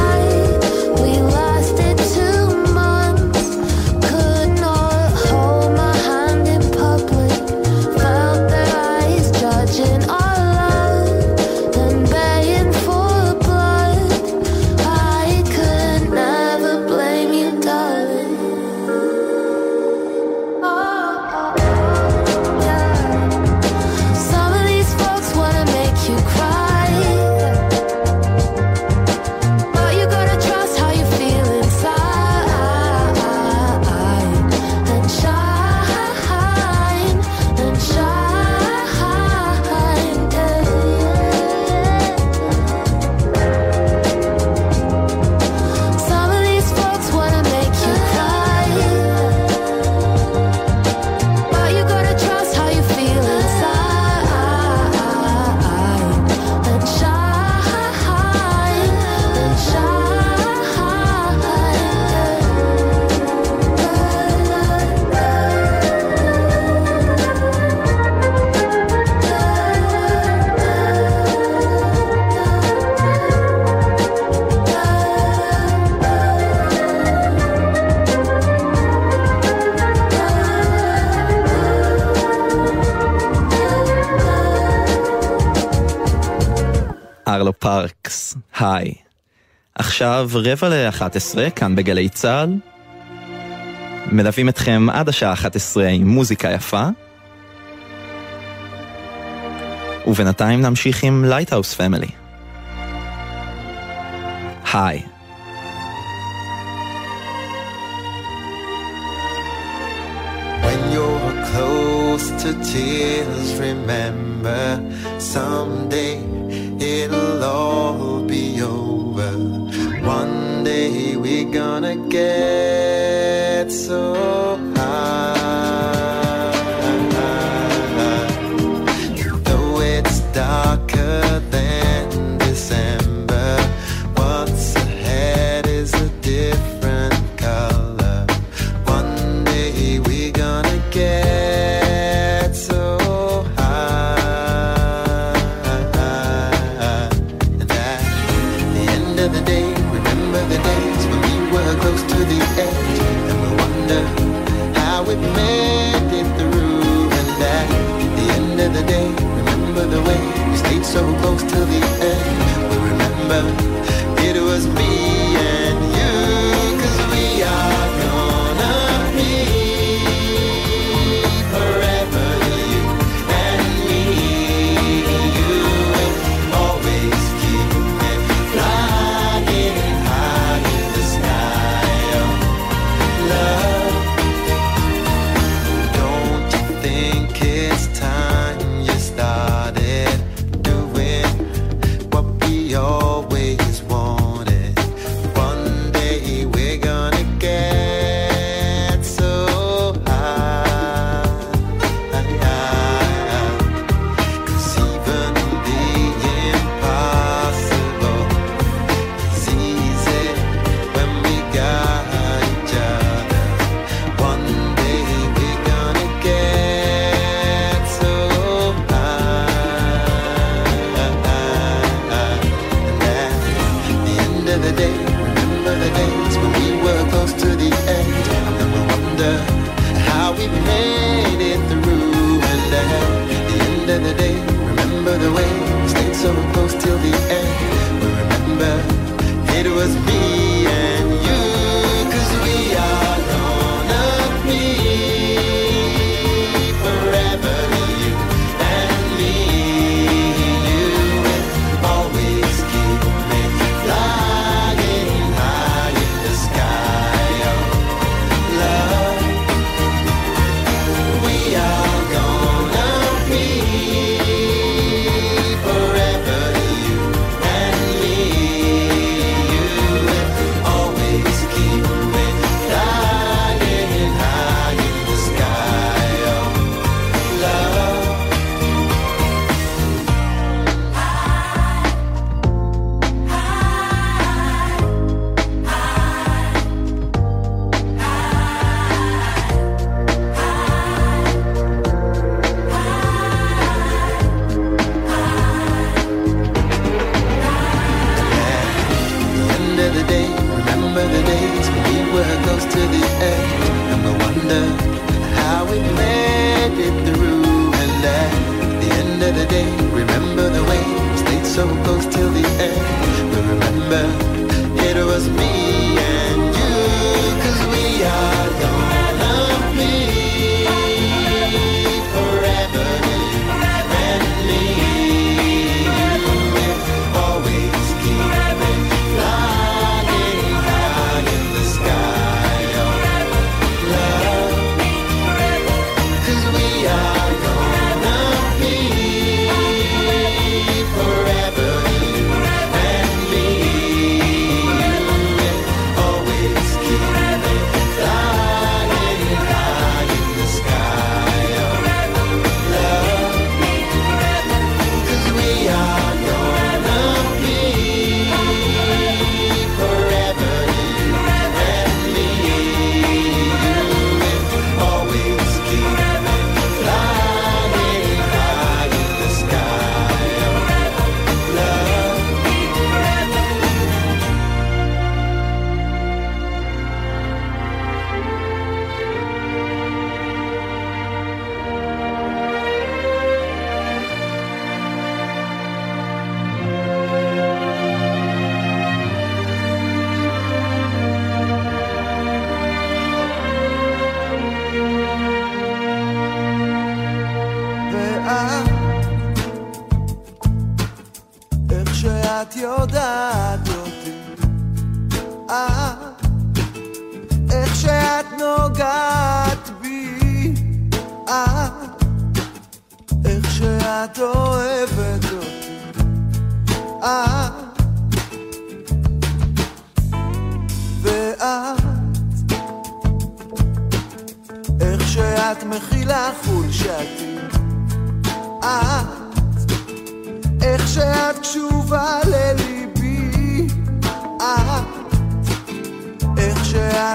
[SPEAKER 7] היי. עכשיו רבע לאחת עשרה, כאן בגלי צה"ל. מלווים אתכם עד השעה 11 עם מוזיקה יפה. ובינתיים נמשיך עם Lighthouse Family. היי.
[SPEAKER 13] To tears, remember someday it'll all gonna get so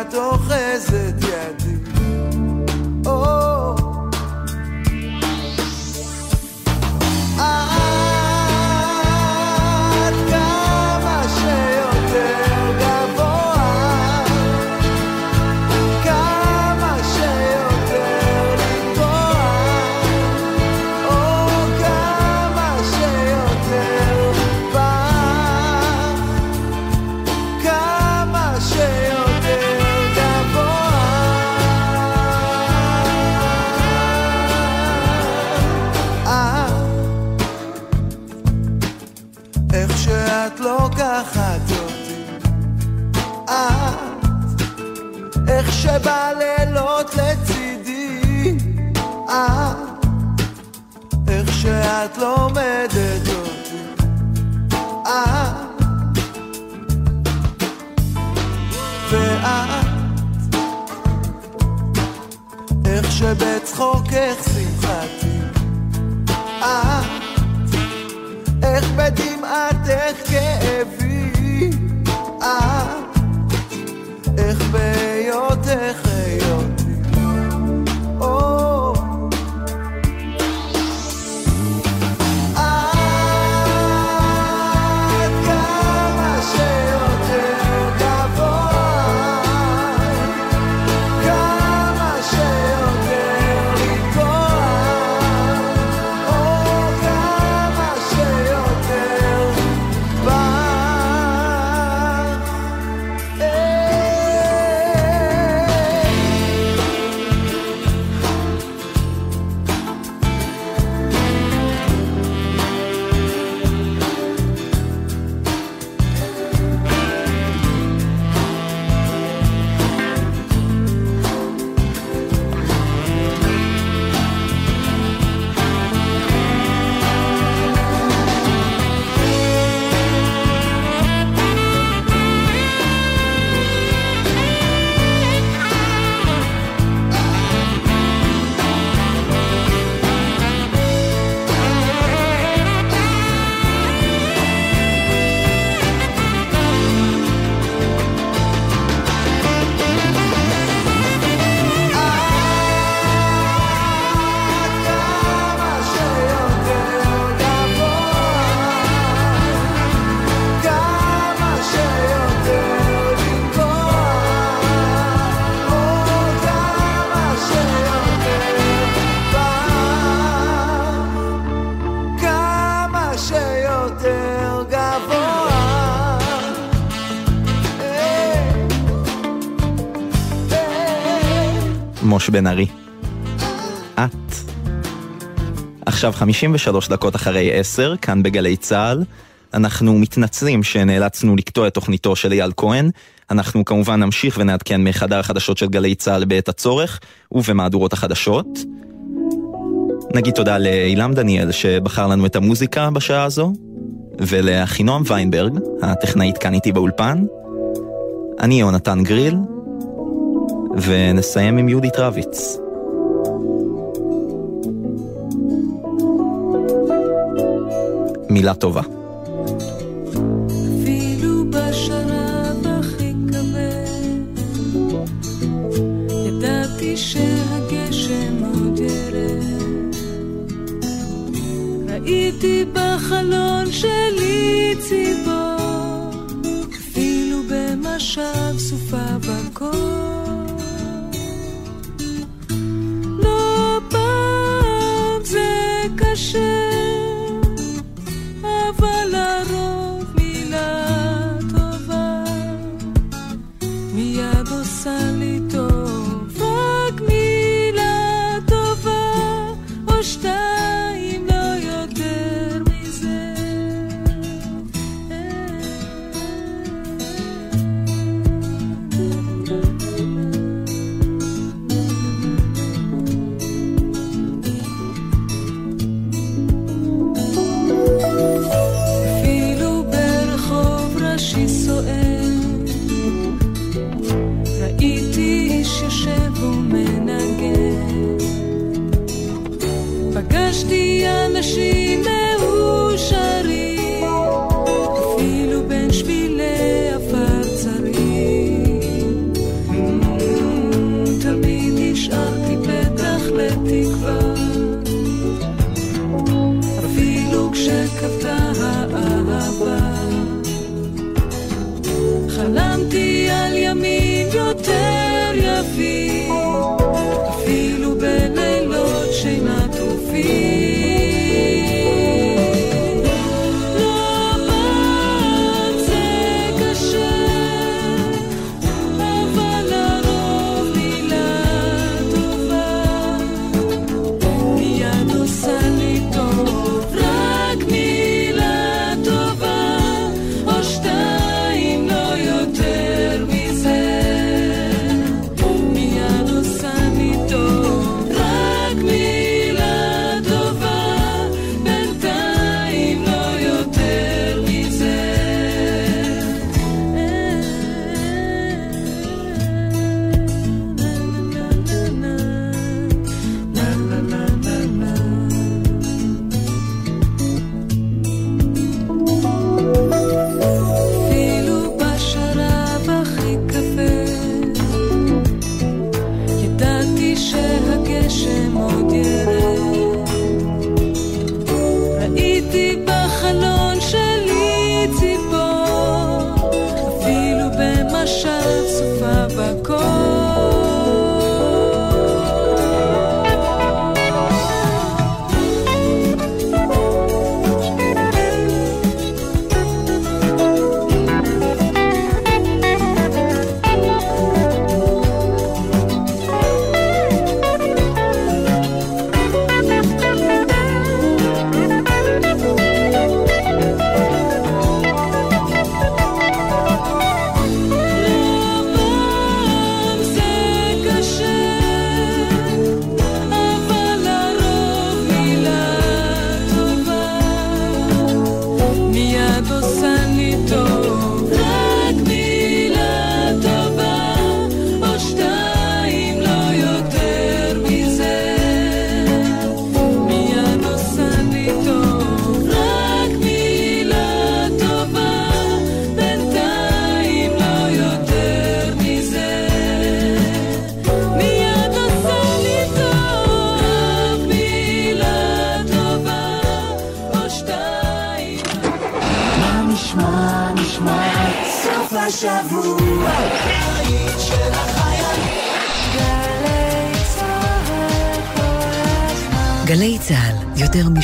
[SPEAKER 14] שאת אוחזת ידי. לומדת אותי, את, ואת, איך שבצחוקך שמחתי, את, איך בדמעתך כאבי, את, איך בהיותך
[SPEAKER 7] בן ארי. את. עכשיו 53 דקות אחרי 10, כאן בגלי צה"ל. אנחנו מתנצלים שנאלצנו לקטוע את תוכניתו של אייל כהן. אנחנו כמובן נמשיך ונעדכן מחדר החדשות של גלי צה"ל בעת הצורך, ובמהדורות החדשות. נגיד תודה לאילם דניאל שבחר לנו את המוזיקה בשעה הזו, ולאחינועם ויינברג, הטכנאית כאן איתי באולפן. אני יונתן גריל, ונסיים עם יהודית רביץ.
[SPEAKER 15] מילה טובה.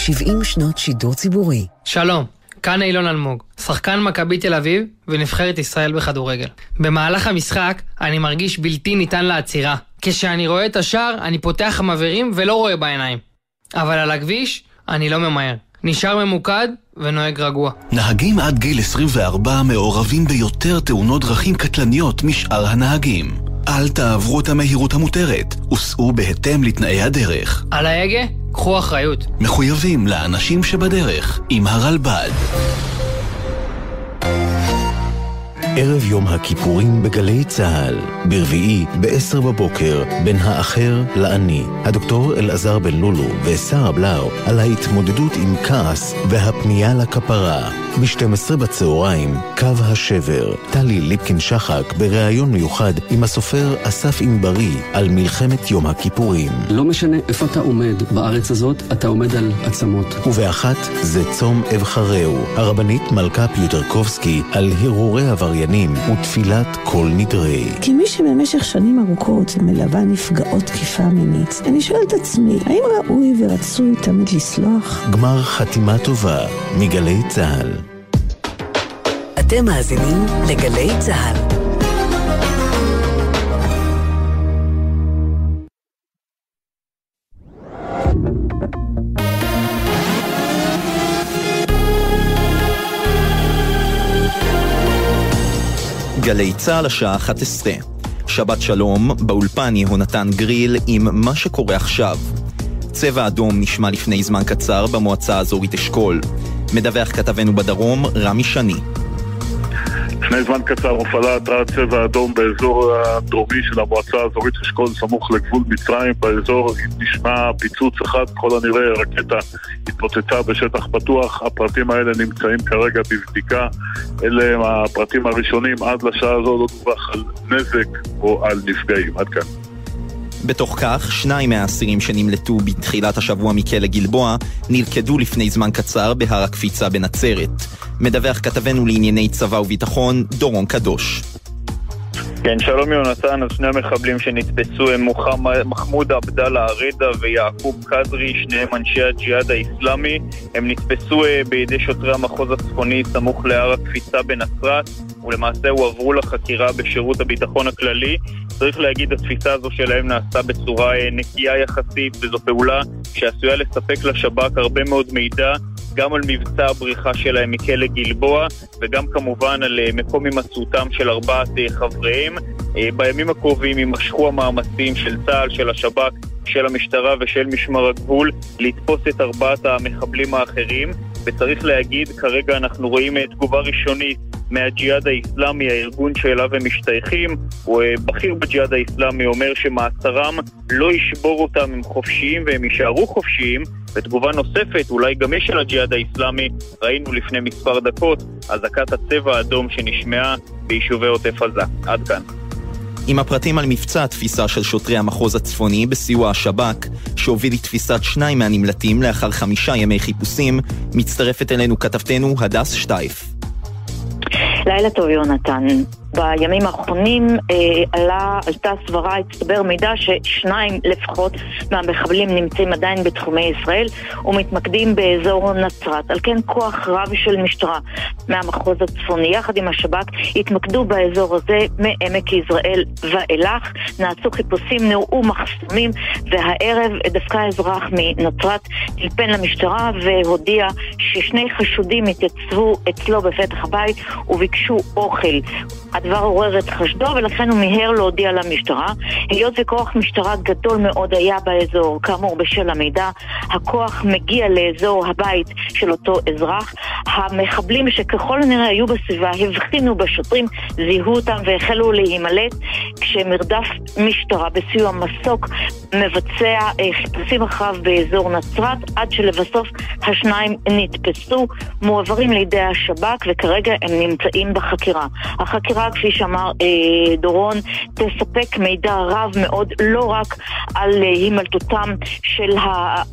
[SPEAKER 1] 70 שנות שידור ציבורי.
[SPEAKER 16] שלום, כאן אילון אלמוג, שחקן מכבי תל אביב ונבחרת ישראל בכדורגל. במהלך המשחק אני מרגיש בלתי ניתן לעצירה. כשאני רואה את השער, אני פותח מבערים ולא רואה בעיניים. אבל על הכביש, אני לא ממהר. נשאר ממוקד ונוהג רגוע.
[SPEAKER 17] נהגים עד גיל 24 מעורבים ביותר תאונות דרכים קטלניות משאר הנהגים. אל תעברו את המהירות המותרת, וסעו בהתאם לתנאי הדרך.
[SPEAKER 16] על ההגה? קחו אחריות.
[SPEAKER 17] מחויבים לאנשים שבדרך, עם הרלב"ד. ערב יום הכיפורים בגלי צה"ל, ברביעי ב-10 בבוקר, בין האחר לאני. הדוקטור אלעזר בן לולו ושרה בלאו על ההתמודדות עם כעס והפנייה לכפרה. ב-12 בצהריים, קו השבר. טלי ליפקין שחק בריאיון מיוחד עם הסופר אסף ענברי על מלחמת יום הכיפורים.
[SPEAKER 18] לא משנה איפה אתה עומד בארץ הזאת, אתה עומד על עצמות.
[SPEAKER 17] ובאחת זה צום אבחרהו, הרבנית מלכה פיוטרקובסקי על הרהורי עבריינים ותפילת כל נדרי.
[SPEAKER 19] כמי שבמשך שנים ארוכות מלווה נפגעות תקיפה מינית, אני שואלת את עצמי, האם ראוי ורצוי תמיד לסלוח?
[SPEAKER 17] גמר חתימה טובה, מגלי צה"ל.
[SPEAKER 1] אתם מאזינים לגלי צה"ל.
[SPEAKER 7] גלי צה"ל השעה 11. שבת שלום, באולפן יהונתן גריל עם מה שקורה עכשיו. צבע אדום נשמע לפני זמן קצר במועצה האזורית אשכול. מדווח כתבנו בדרום, רמי שני.
[SPEAKER 20] לפני זמן קצר הופעלה התרעת צבע אדום באזור הדרומי של המועצה האזורית אשכול סמוך לגבול מצרים. באזור נשמע פיצוץ אחד, ככל הנראה רקטה התפוצצה בשטח פתוח. הפרטים האלה נמצאים כרגע בבדיקה. אלה הם הפרטים הראשונים. עד לשעה הזו לא דווח על נזק או על נפגעים. עד כאן.
[SPEAKER 7] בתוך כך, שניים מהאסירים שנמלטו בתחילת השבוע מכלא גלבוע נלכדו לפני זמן קצר בהר הקפיצה בנצרת. מדווח כתבנו לענייני צבא וביטחון, דורון קדוש.
[SPEAKER 9] כן, שלום יונתן, אז שני המחבלים שנתפסו הם מחמוד עבדאללה ערדה ויעקוב קדרי, שניהם אנשי הג'יהאד האיסלאמי. הם נתפסו אה, בידי שוטרי המחוז הצפוני סמוך להר הקפיצה בנצרת, ולמעשה הועברו לחקירה בשירות הביטחון הכללי. צריך להגיד, התפיסה הזו שלהם נעשתה בצורה אה, נקייה יחסית, וזו פעולה שעשויה לספק לשב"כ הרבה מאוד מידע גם על מבצע הבריחה שלהם מכלא גלבוע וגם כמובן על אה, מקום הימצאותם של ארבעת אה, חבריהם. בימים הקרובים יימשכו המאמצים של צה"ל, של השב"כ, של המשטרה ושל משמר הגבול לתפוס את ארבעת המחבלים האחרים וצריך להגיד, כרגע אנחנו רואים תגובה ראשונית מהג'יהאד האיסלאמי, הארגון שאליו הם משתייכים. הוא אה, בכיר בג'יהאד האיסלאמי אומר שמעצרם לא ישבור אותם, הם חופשיים והם יישארו חופשיים. ותגובה נוספת, אולי גם יש של הג'יהאד האיסלאמי, ראינו לפני מספר דקות, אזעקת הצבע האדום שנשמעה ביישובי עוטף עזה. עד כאן.
[SPEAKER 7] עם הפרטים על מבצע התפיסה של שוטרי המחוז הצפוני בסיוע השב"כ, שהוביל לתפיסת שניים מהנמלטים לאחר חמישה ימי חיפושים, מצטרפת אלינו כתבתנו הדס שטייף.
[SPEAKER 10] לילה טוב יונתן. בימים האחרונים אה, עלה, עלתה סברה, הצטבר מידע ששניים לפחות מהמחבלים נמצאים עדיין בתחומי ישראל ומתמקדים באזור נצרת. על כן כוח רב של משטרה מהמחוז הצפוני יחד עם השב"כ התמקדו באזור הזה מעמק יזרעאל ואילך. נעשו חיפושים, נראו מחסומים והערב דווקא אזרח מנצרת טלפן למשטרה והודיע ששני חשודים התייצבו אצלו בפתח הבית וביקשו אוכל. הדבר עורר את חשדו ולכן הוא מיהר להודיע למשטרה. היות וכוח משטרה גדול מאוד היה באזור, כאמור בשל המידע, הכוח מגיע לאזור הבית של אותו אזרח. המחבלים שככל הנראה היו בסביבה הבחינו בשוטרים, זיהו אותם והחלו להימלט, כשמרדף משטרה בסיוע מסוק מבצע אה, חיפושים אחריו באזור נצרת, עד שלבסוף השניים נתפסו, מועברים לידי השב"כ וכרגע הם נמצאים בחקירה. החקירה, כפי שאמר אה, דורון, תספק מידע רב מאוד, לא רק על אה, הימלטותם של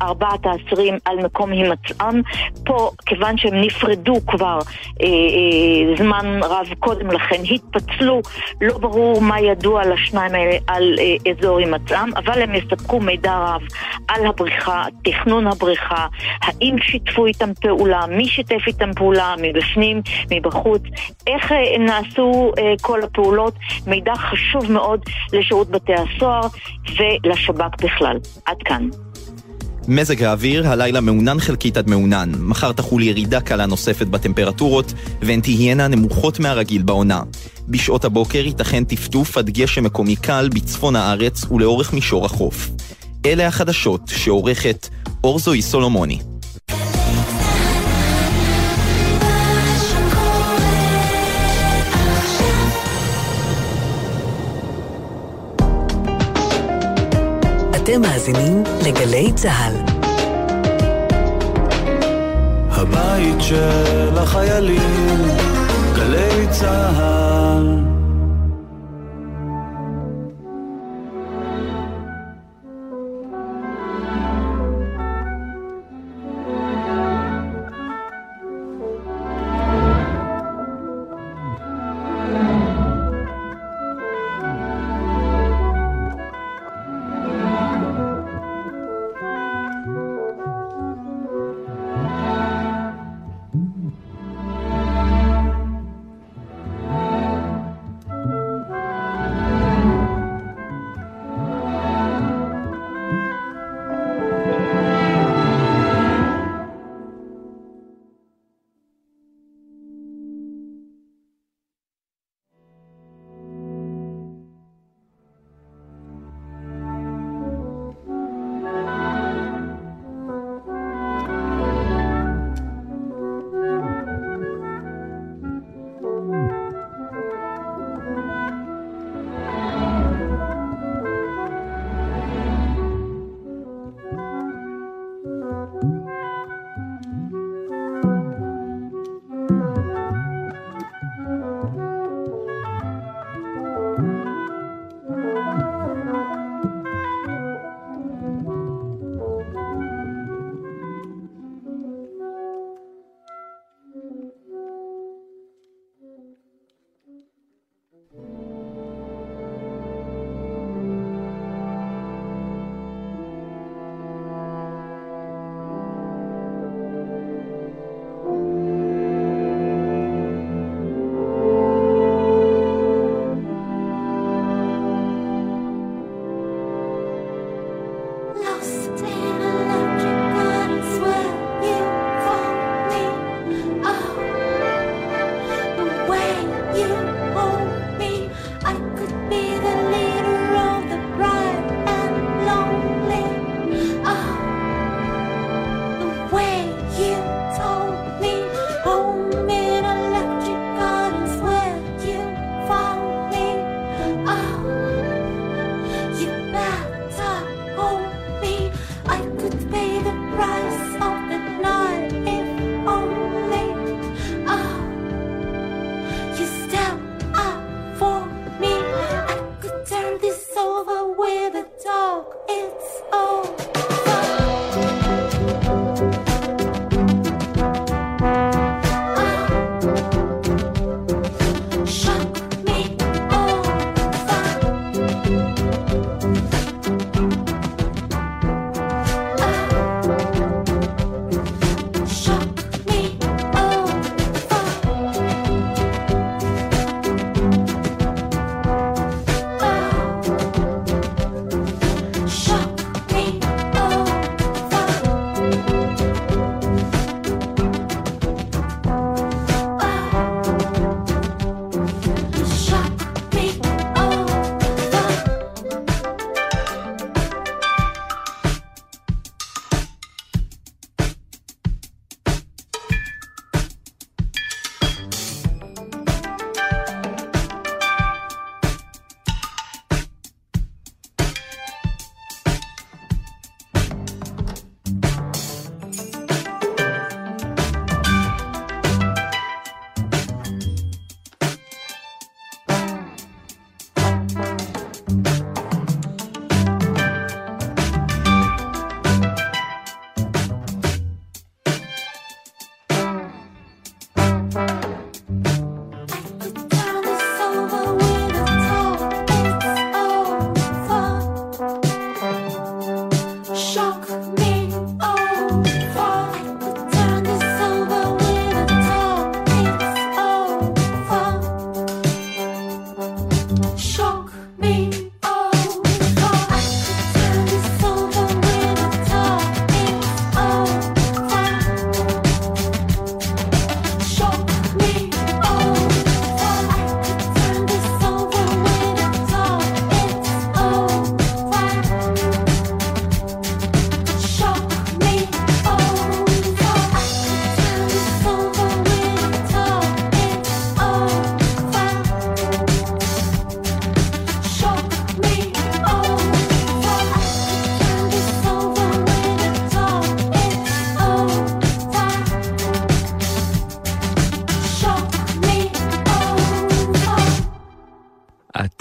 [SPEAKER 10] ארבעת האסירים על מקום הימצאם. פה, כיוון שהם נפרדו כבר אה, אה, זמן רב קודם לכן, התפצלו, לא ברור מה ידוע לשניים האלה על אה, אזור הימצאם, אבל הם יספקו מידע רב על הבריחה, תכנון הבריחה, האם שיתפו איתם פעולה, מי שיתף איתם פעולה, מבפנים, מבחוץ, איך אה, נעשו אה, כל הפעולות, מידע חשוב מאוד לשירות בתי הסוהר ולשב"כ בכלל. עד כאן.
[SPEAKER 7] מזג האוויר, הלילה מעונן חלקית עד מעונן. מחר תחול ירידה קלה נוספת בטמפרטורות, והן תהיינה נמוכות מהרגיל בעונה. בשעות הבוקר ייתכן טפטוף עד גשם מקומי קל בצפון הארץ ולאורך מישור החוף. אלה החדשות שעורכת אורזוי סולומוני.
[SPEAKER 1] אתם מאזינים לגלי צה"ל.
[SPEAKER 2] הבית של החיילים, גלי צה"ל.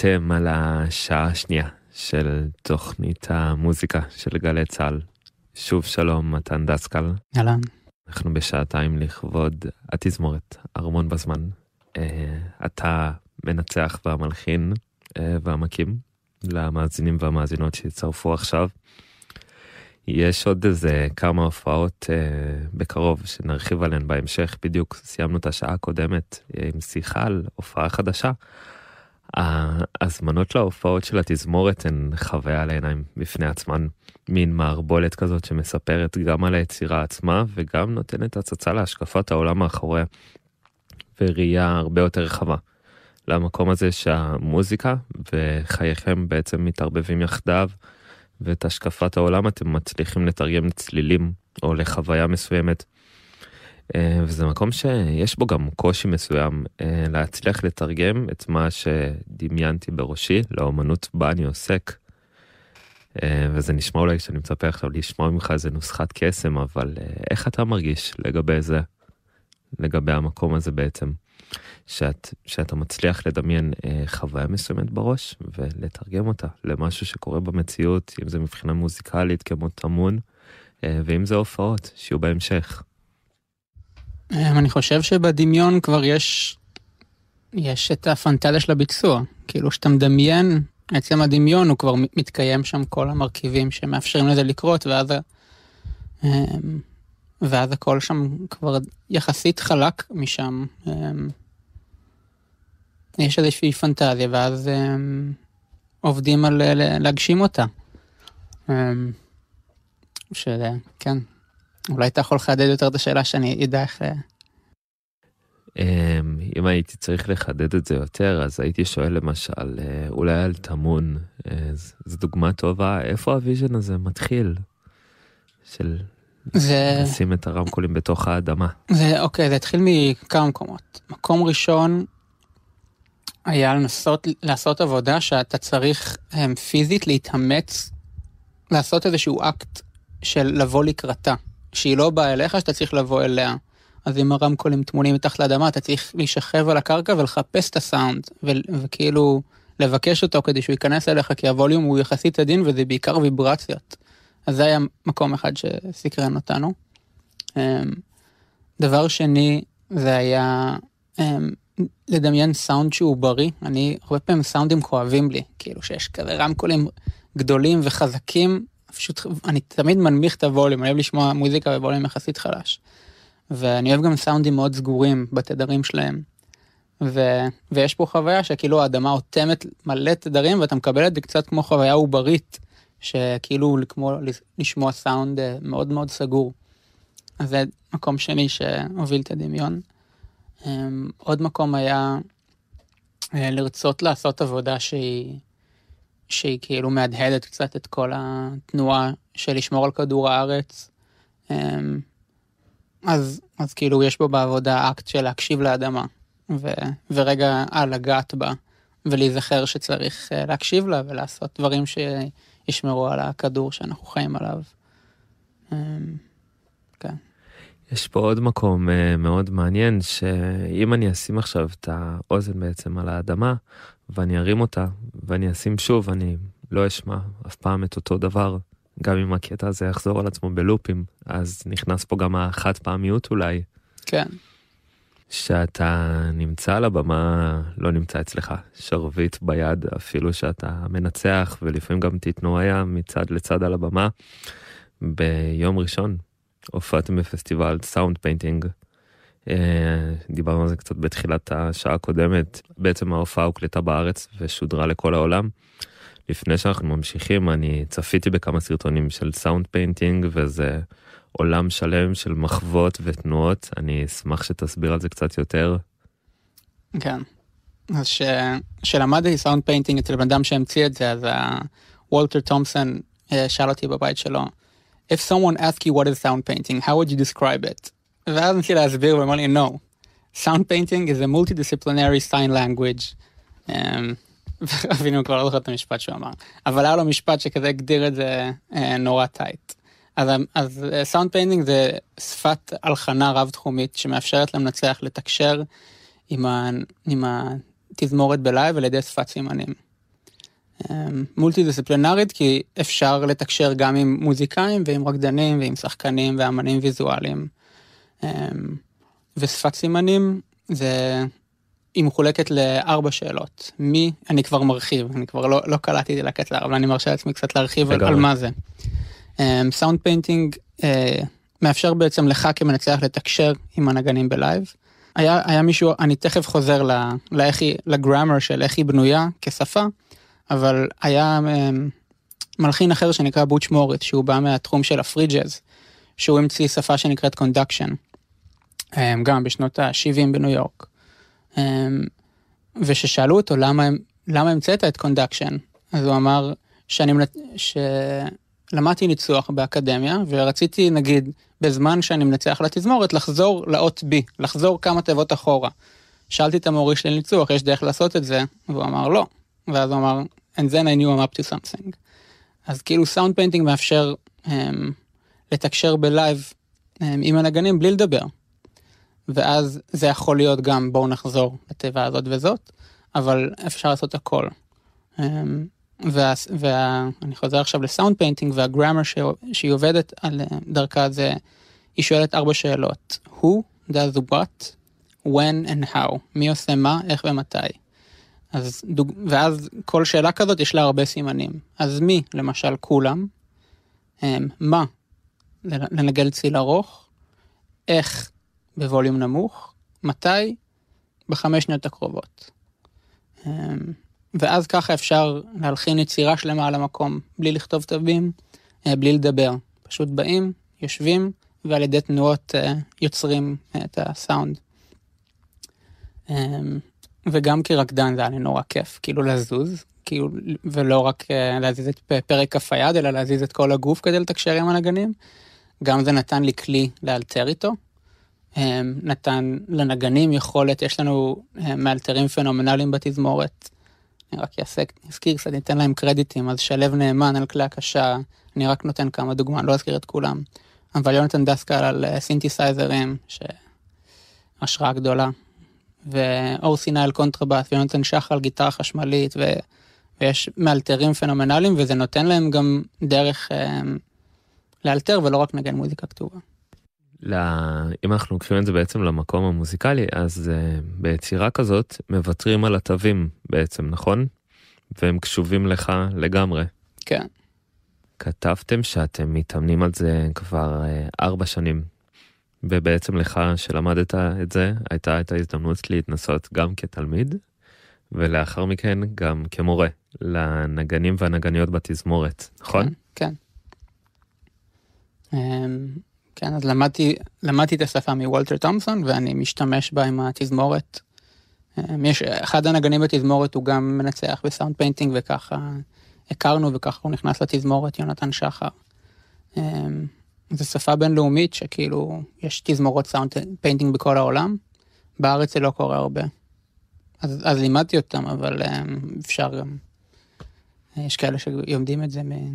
[SPEAKER 3] אתם על השעה השנייה של תוכנית המוזיקה של גלי צה"ל. שוב שלום, מתן דסקל.
[SPEAKER 4] אהלן.
[SPEAKER 3] אנחנו בשעתיים לכבוד התזמורת, ארמון בזמן. אה, אתה מנצח והמלחין אה, והמקים למאזינים והמאזינות שהצטרפו עכשיו. יש עוד איזה כמה הופעות אה, בקרוב שנרחיב עליהן בהמשך. בדיוק סיימנו את השעה הקודמת עם שיחה על הופעה חדשה. ההזמנות להופעות של התזמורת הן חוויה על העיניים בפני עצמן. מין מערבולת כזאת שמספרת גם על היצירה עצמה וגם נותנת הצצה להשקפת העולם מאחוריה. וראייה הרבה יותר רחבה. למקום הזה שהמוזיקה וחייכם בעצם מתערבבים יחדיו ואת השקפת העולם אתם מצליחים לתרגם לצלילים או לחוויה מסוימת. אה, וזה מקום שיש בו גם קושי מסוים אה, להצליח לתרגם את מה שדמיינתי בראשי לאומנות בה אני עוסק. אה, וזה נשמע אולי שאני מצפה עכשיו לשמוע ממך איזה נוסחת קסם אבל איך אתה מרגיש לגבי זה לגבי המקום הזה בעצם שאת שאתה מצליח לדמיין חוויה מסוימת בראש ולתרגם אותה למשהו שקורה במציאות אם זה מבחינה מוזיקלית כמו טמון ואם זה הופעות שיהיו בהמשך.
[SPEAKER 4] אמ, אני חושב שבדמיון כבר יש, יש את הפנטזיה של הביצוע. כאילו, כשאתה מדמיין, עצם הדמיון הוא כבר מתקיים שם כל המרכיבים שמאפשרים לזה לקרות, ואז, אמ, ואז הכל שם כבר יחסית חלק משם. אמ, יש איזושהי פנטזיה, ואז עובדים על להגשים אותה. שזה, כן, אולי אתה יכול לחדד יותר את השאלה שאני אדע איך... אה,
[SPEAKER 3] אמ, אם הייתי צריך לחדד את זה יותר אז הייתי שואל למשל אה, אולי על טמון אה, זו דוגמה טובה איפה ה vision הזה מתחיל. של
[SPEAKER 4] זה-
[SPEAKER 3] לשים את הרמקולים בתוך האדמה.
[SPEAKER 4] זה אוקיי, זה התחיל מכמה מקומות. מקום ראשון היה לנסות לעשות עבודה שאתה צריך הם, פיזית להתאמץ, לעשות איזשהו אקט של לבוא לקראתה, שהיא לא באה אליך, שאתה צריך לבוא אליה. אז אם הרמקולים טמונים מתחת לאדמה, אתה צריך להישכב על הקרקע ולחפש את הסאונד, ו- וכאילו לבקש אותו כדי שהוא ייכנס אליך, כי הווליום הוא יחסית עדין וזה בעיקר ויברציות. אז זה היה מקום אחד שסקרן אותנו. אמ, דבר שני, זה היה אמ, לדמיין סאונד שהוא בריא. אני, הרבה פעמים סאונדים כואבים לי, כאילו שיש כזה רמקולים גדולים וחזקים, פשוט, אני תמיד מנמיך את הווליום, אני אוהב לשמוע מוזיקה בווליום יחסית חלש. ואני אוהב גם סאונדים מאוד סגורים בתדרים שלהם. ו... ויש פה חוויה שכאילו האדמה אוטמת מלא תדרים ואתה מקבל את זה קצת כמו חוויה עוברית, שכאילו כמו לשמוע סאונד אה, מאוד מאוד סגור. אז זה מקום שני שהוביל את הדמיון. אמ, עוד מקום היה אה, לרצות לעשות עבודה שהיא, שהיא כאילו מהדהדת קצת את כל התנועה של לשמור על כדור הארץ. אמ, אז, אז כאילו יש בו בעבודה אקט של להקשיב לאדמה, ו, ורגע אה, לגעת בה, ולהיזכר שצריך אה, להקשיב לה ולעשות דברים שישמרו על הכדור שאנחנו חיים עליו. אמ, כן.
[SPEAKER 3] יש פה עוד מקום uh, מאוד מעניין שאם אני אשים עכשיו את האוזן בעצם על האדמה ואני ארים אותה ואני אשים שוב אני לא אשמע אף פעם את אותו דבר גם אם הקטע הזה יחזור על עצמו בלופים אז נכנס פה גם החד פעמיות אולי.
[SPEAKER 4] כן.
[SPEAKER 3] שאתה נמצא על הבמה לא נמצא אצלך שרביט ביד אפילו שאתה מנצח ולפעמים גם תתנועע מצד לצד על הבמה. ביום ראשון הופעתם בפסטיבל sound painting. אה, דיברנו על זה קצת בתחילת השעה הקודמת בעצם ההופעה הוקלטה בארץ ושודרה לכל העולם. לפני שאנחנו ממשיכים אני צפיתי בכמה סרטונים של sound painting וזה עולם שלם של מחוות ותנועות אני אשמח שתסביר על זה קצת יותר.
[SPEAKER 4] כן. אז ש... שלמדתי sound painting אצל בן אדם שהמציא את זה, אז וולטר תומפסון אה, שאל אותי בבית שלו, If someone ask you what is sound painting, how would you describe it? ואז ניסיתי להסביר, הוא אמר לי, no. Sound painting is a multidisciplinary sign language. אמ, אפילו כבר לא זוכר את המשפט שהוא אמר. אבל היה לו משפט שכזה הגדיר את זה אה, נורא tight. אז, sound painting זה שפת הלחנה רב-תחומית שמאפשרת למנצח לתקשר עם התזמורת ב live על ידי שפת סימנים. מולטי דיסציפלינרית כי אפשר לתקשר גם עם מוזיקאים ועם רקדנים ועם שחקנים ואמנים ויזואליים. אמ, ושפת סימנים זה, היא מחולקת לארבע שאלות. מי, אני כבר מרחיב, אני כבר לא, לא קלטתי את הקטע, אבל אני מרשה לעצמי קצת להרחיב על, על. מה זה. sound painting מאפשר בעצם לך כמנצח לתקשר עם הנגנים ב live. היה, היה מישהו, אני תכף חוזר ל, לאיך היא, ל grammar של איך היא בנויה כשפה, אבל היה אמ, מלחין אחר שנקרא בוטש מוריס, שהוא בא מהתחום של ה free jazz, שהוא המציא שפה שנקראת conduction, גם בשנות ה-70 בניו יורק. אמ, וששאלו אותו למה, למה המצאת את conduction, אז הוא אמר שאני, שלמדתי ניצוח באקדמיה, ורציתי נגיד בזמן שאני מנצח לתזמורת לחזור לאות B, לחזור כמה תיבות אחורה. שאלתי את המורי שלי לניצוח, יש דרך לעשות את זה? והוא אמר לא. ואז הוא אמר, and then I knew I'm up to something. אז כאילו sound painting מאפשר אמ, לתקשר ב live אמ, עם הנגנים בלי לדבר. ואז זה יכול להיות גם בואו נחזור לתיבה הזאת וזאת, אבל אפשר לעשות הכל. אמ, וה, וה, אני חוזר עכשיו ל sound painting וה grammar ש, שהיא עובדת על אה, דרכה זה, היא שואלת ארבע שאלות. Who does what, when and how. מי עושה מה, איך ומתי. אז דוג... ואז כל שאלה כזאת יש לה הרבה סימנים. אז מי, למשל כולם, הם, מה, לנגל ציל ארוך, איך בווליום נמוך, מתי, בחמש שניות הקרובות. הם, ואז ככה אפשר להלחין יצירה שלמה על המקום, בלי לכתוב תווים, אה, בלי לדבר. פשוט באים, יושבים, ועל ידי תנועות אה, יוצרים אה, את הסאונד. וגם כרקדן זה היה לי נורא כיף, כאילו לזוז, כאילו, ולא רק אה, להזיז את פרק כף היד, אלא להזיז את כל הגוף כדי לתקשר עם הנגנים. גם זה נתן לי כלי לאלתר איתו. אמ, נתן לנגנים יכולת, יש לנו אה, מאלתרים פנומנליים בתזמורת. אני רק אעשה, אזכיר קצת, ניתן להם קרדיטים, אז שלו נאמן על כלי הקשה, אני רק נותן כמה דוגמא, לא אזכיר את כולם. אבל יונתן דסקל על אה, סינתסייזרים, שהשראה גדולה. ואור סיני על קונטרבאס, ויונתן שחר על גיטרה חשמלית, ו... ויש מאלתרים פנומנליים, וזה נותן להם גם דרך אה, לאלתר ולא רק נגן מוזיקה כתובה.
[SPEAKER 3] ל... אם אנחנו לוקחים את זה בעצם למקום המוזיקלי, אז אה, ביצירה כזאת מוותרים על התווים בעצם, נכון? והם קשובים לך לגמרי.
[SPEAKER 4] כן.
[SPEAKER 3] כתבתם שאתם מתאמנים על זה כבר uh, ארבע שנים, ובעצם לך שלמדת את זה, הייתה את ההזדמנות להתנסות גם כתלמיד, ולאחר מכן גם כמורה לנגנים והנגניות בתזמורת, נכון?
[SPEAKER 4] כן. אמ, כן, אז למדתי, למדתי את השפה מוולטר תומפסון, ואני משתמש בה עם התזמורת. אמ, יש, אחד הנגנים בתזמורת הוא גם מנצח ב sound painting, וככה הכרנו, וככה הוא נכנס לתזמורת, יונתן שחר. זו שפה בינלאומית שכאילו, יש תזמורות sound painting בכל העולם, בארץ זה לא קורה הרבה. אז, אז לימדתי אותם, אבל אמ, אפשר גם, יש כאלה שיודעים את זה, מ-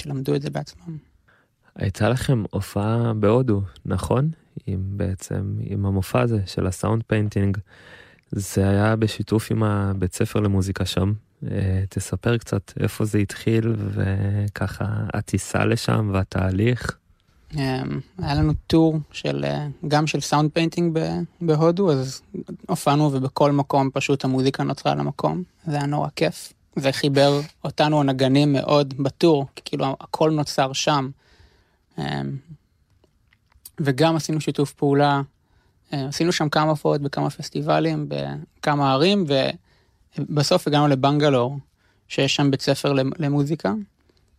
[SPEAKER 4] שלמדו את זה בעצמם.
[SPEAKER 3] הייתה לכם הופעה בהודו, נכון? עם בעצם, עם המופע הזה של ה sound painting. זה היה בשיתוף עם הבית ספר למוזיקה שם. אה, תספר קצת איפה זה התחיל וככה הטיסה לשם והתהליך.
[SPEAKER 4] אמ, היה לנו tour של, אה, גם של sound painting בהודו, אז הופענו ובכל מקום פשוט המוזיקה נוצרה על המקום, זה היה נורא כיף. זה חיבר אותנו הנגנים מאוד ב tour, כאילו הכל נוצר שם. אמ, וגם עשינו שיתוף פעולה, אה, עשינו שם כמה הופעות בכמה פסטיבלים, בכמה ערים, ובסוף הגענו לבנגלור, שיש שם בית ספר למ- למוזיקה,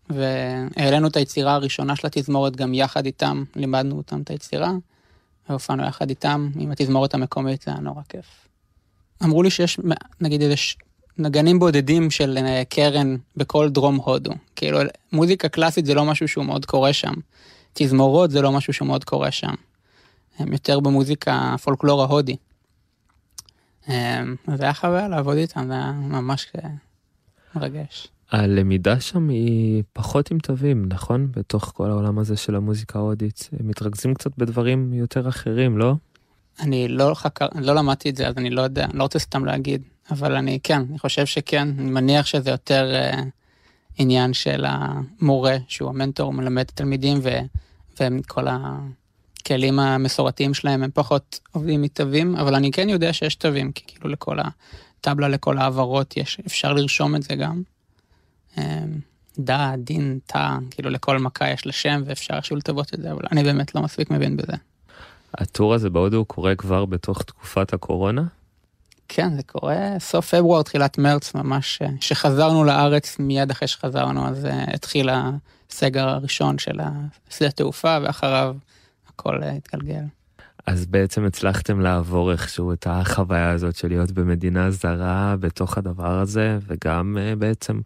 [SPEAKER 4] והעלינו את היצירה הראשונה של התזמורת גם יחד איתם, לימדנו אותם את היצירה, והופענו יחד איתם, עם התזמורת המקומית, זה היה נורא כיף. אמרו לי שיש, נגיד, איזה נגנים בודדים של אה, קרן בכל דרום הודו. כאילו, מוזיקה קלאסית זה לא משהו שהוא מאוד קורה שם. תזמורות זה לא משהו שהוא מאוד קורה שם. הם יותר במוזיקה פולקלור ההודי. אמ, אז היה חוויה לעבוד איתם, זה היה ממש אה, מרגש.
[SPEAKER 3] הלמידה שם היא פחות עם תווים, נכון? בתוך כל העולם הזה של המוזיקה ההודית. הם מתרכזים קצת בדברים יותר אחרים, לא?
[SPEAKER 4] אני לא חקר, לא למדתי את זה, אז אני לא יודע, לא רוצה סתם להגיד. אבל אני כן, אני חושב שכן, אני מניח שזה יותר אה, עניין של המורה, שהוא המנטור, מלמד את התלמידים, ו, הכלים המסורתיים שלהם הם פחות עובדים מתווים, אבל אני כן יודע שיש תווים, כי כאילו לכל הטבלה, לכל העברות, יש, אפשר לרשום את זה גם. אה, דה, דין, תא, כאילו לכל מכה יש לה שם ואפשר איכשהו לטוות את זה, אבל אני באמת לא מספיק מבין בזה.
[SPEAKER 3] הטור הזה בהודו קורה כבר בתוך תקופת הקורונה?
[SPEAKER 4] כן, זה קורה סוף פברואר, תחילת מרץ, ממש, אה, שחזרנו לארץ, מיד אחרי שחזרנו, אז uh, התחיל הסגר הראשון של שדה התעופה, ואחריו הכל uh, התגלגל.
[SPEAKER 3] אז בעצם הצלחתם לעבור איכשהו את החוויה הזאת של להיות במדינה זרה בתוך הדבר הזה, וגם uh, בעצם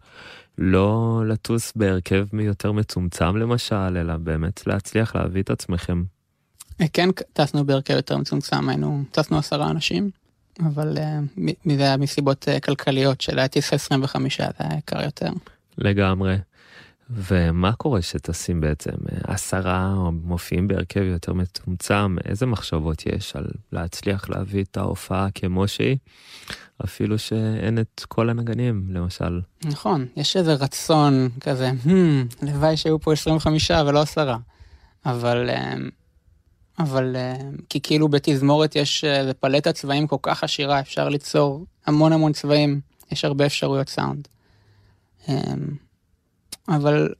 [SPEAKER 3] לא לטוס בהרכב יותר מצומצם למשל, אלא באמת להצליח להביא את עצמכם.
[SPEAKER 4] אה, כן, טסנו בהרכב יותר מצומצם, היינו, טסנו עשרה אנשים, אבל מ- זה היה מסיבות אה, כלכליות של להטיס 25, זה היה יקר יותר.
[SPEAKER 3] לגמרי. ומה קורה שטסים בעצם? עשרה או מופיעים בהרכב יותר מצומצם, איזה מחשבות יש על להצליח להביא את ההופעה כמו שהיא? אפילו שאין את כל הנגנים, למשל.
[SPEAKER 4] נכון, יש איזה רצון כזה, hmm, הלוואי שהיו פה 25 ולא עשרה. אבל, אה, אבל אה, כי כאילו בתזמורת יש איזה פלטת צבעים כל כך עשירה, אפשר ליצור המון המון צבעים, יש הרבה אפשרויות סאונד. אה, אבל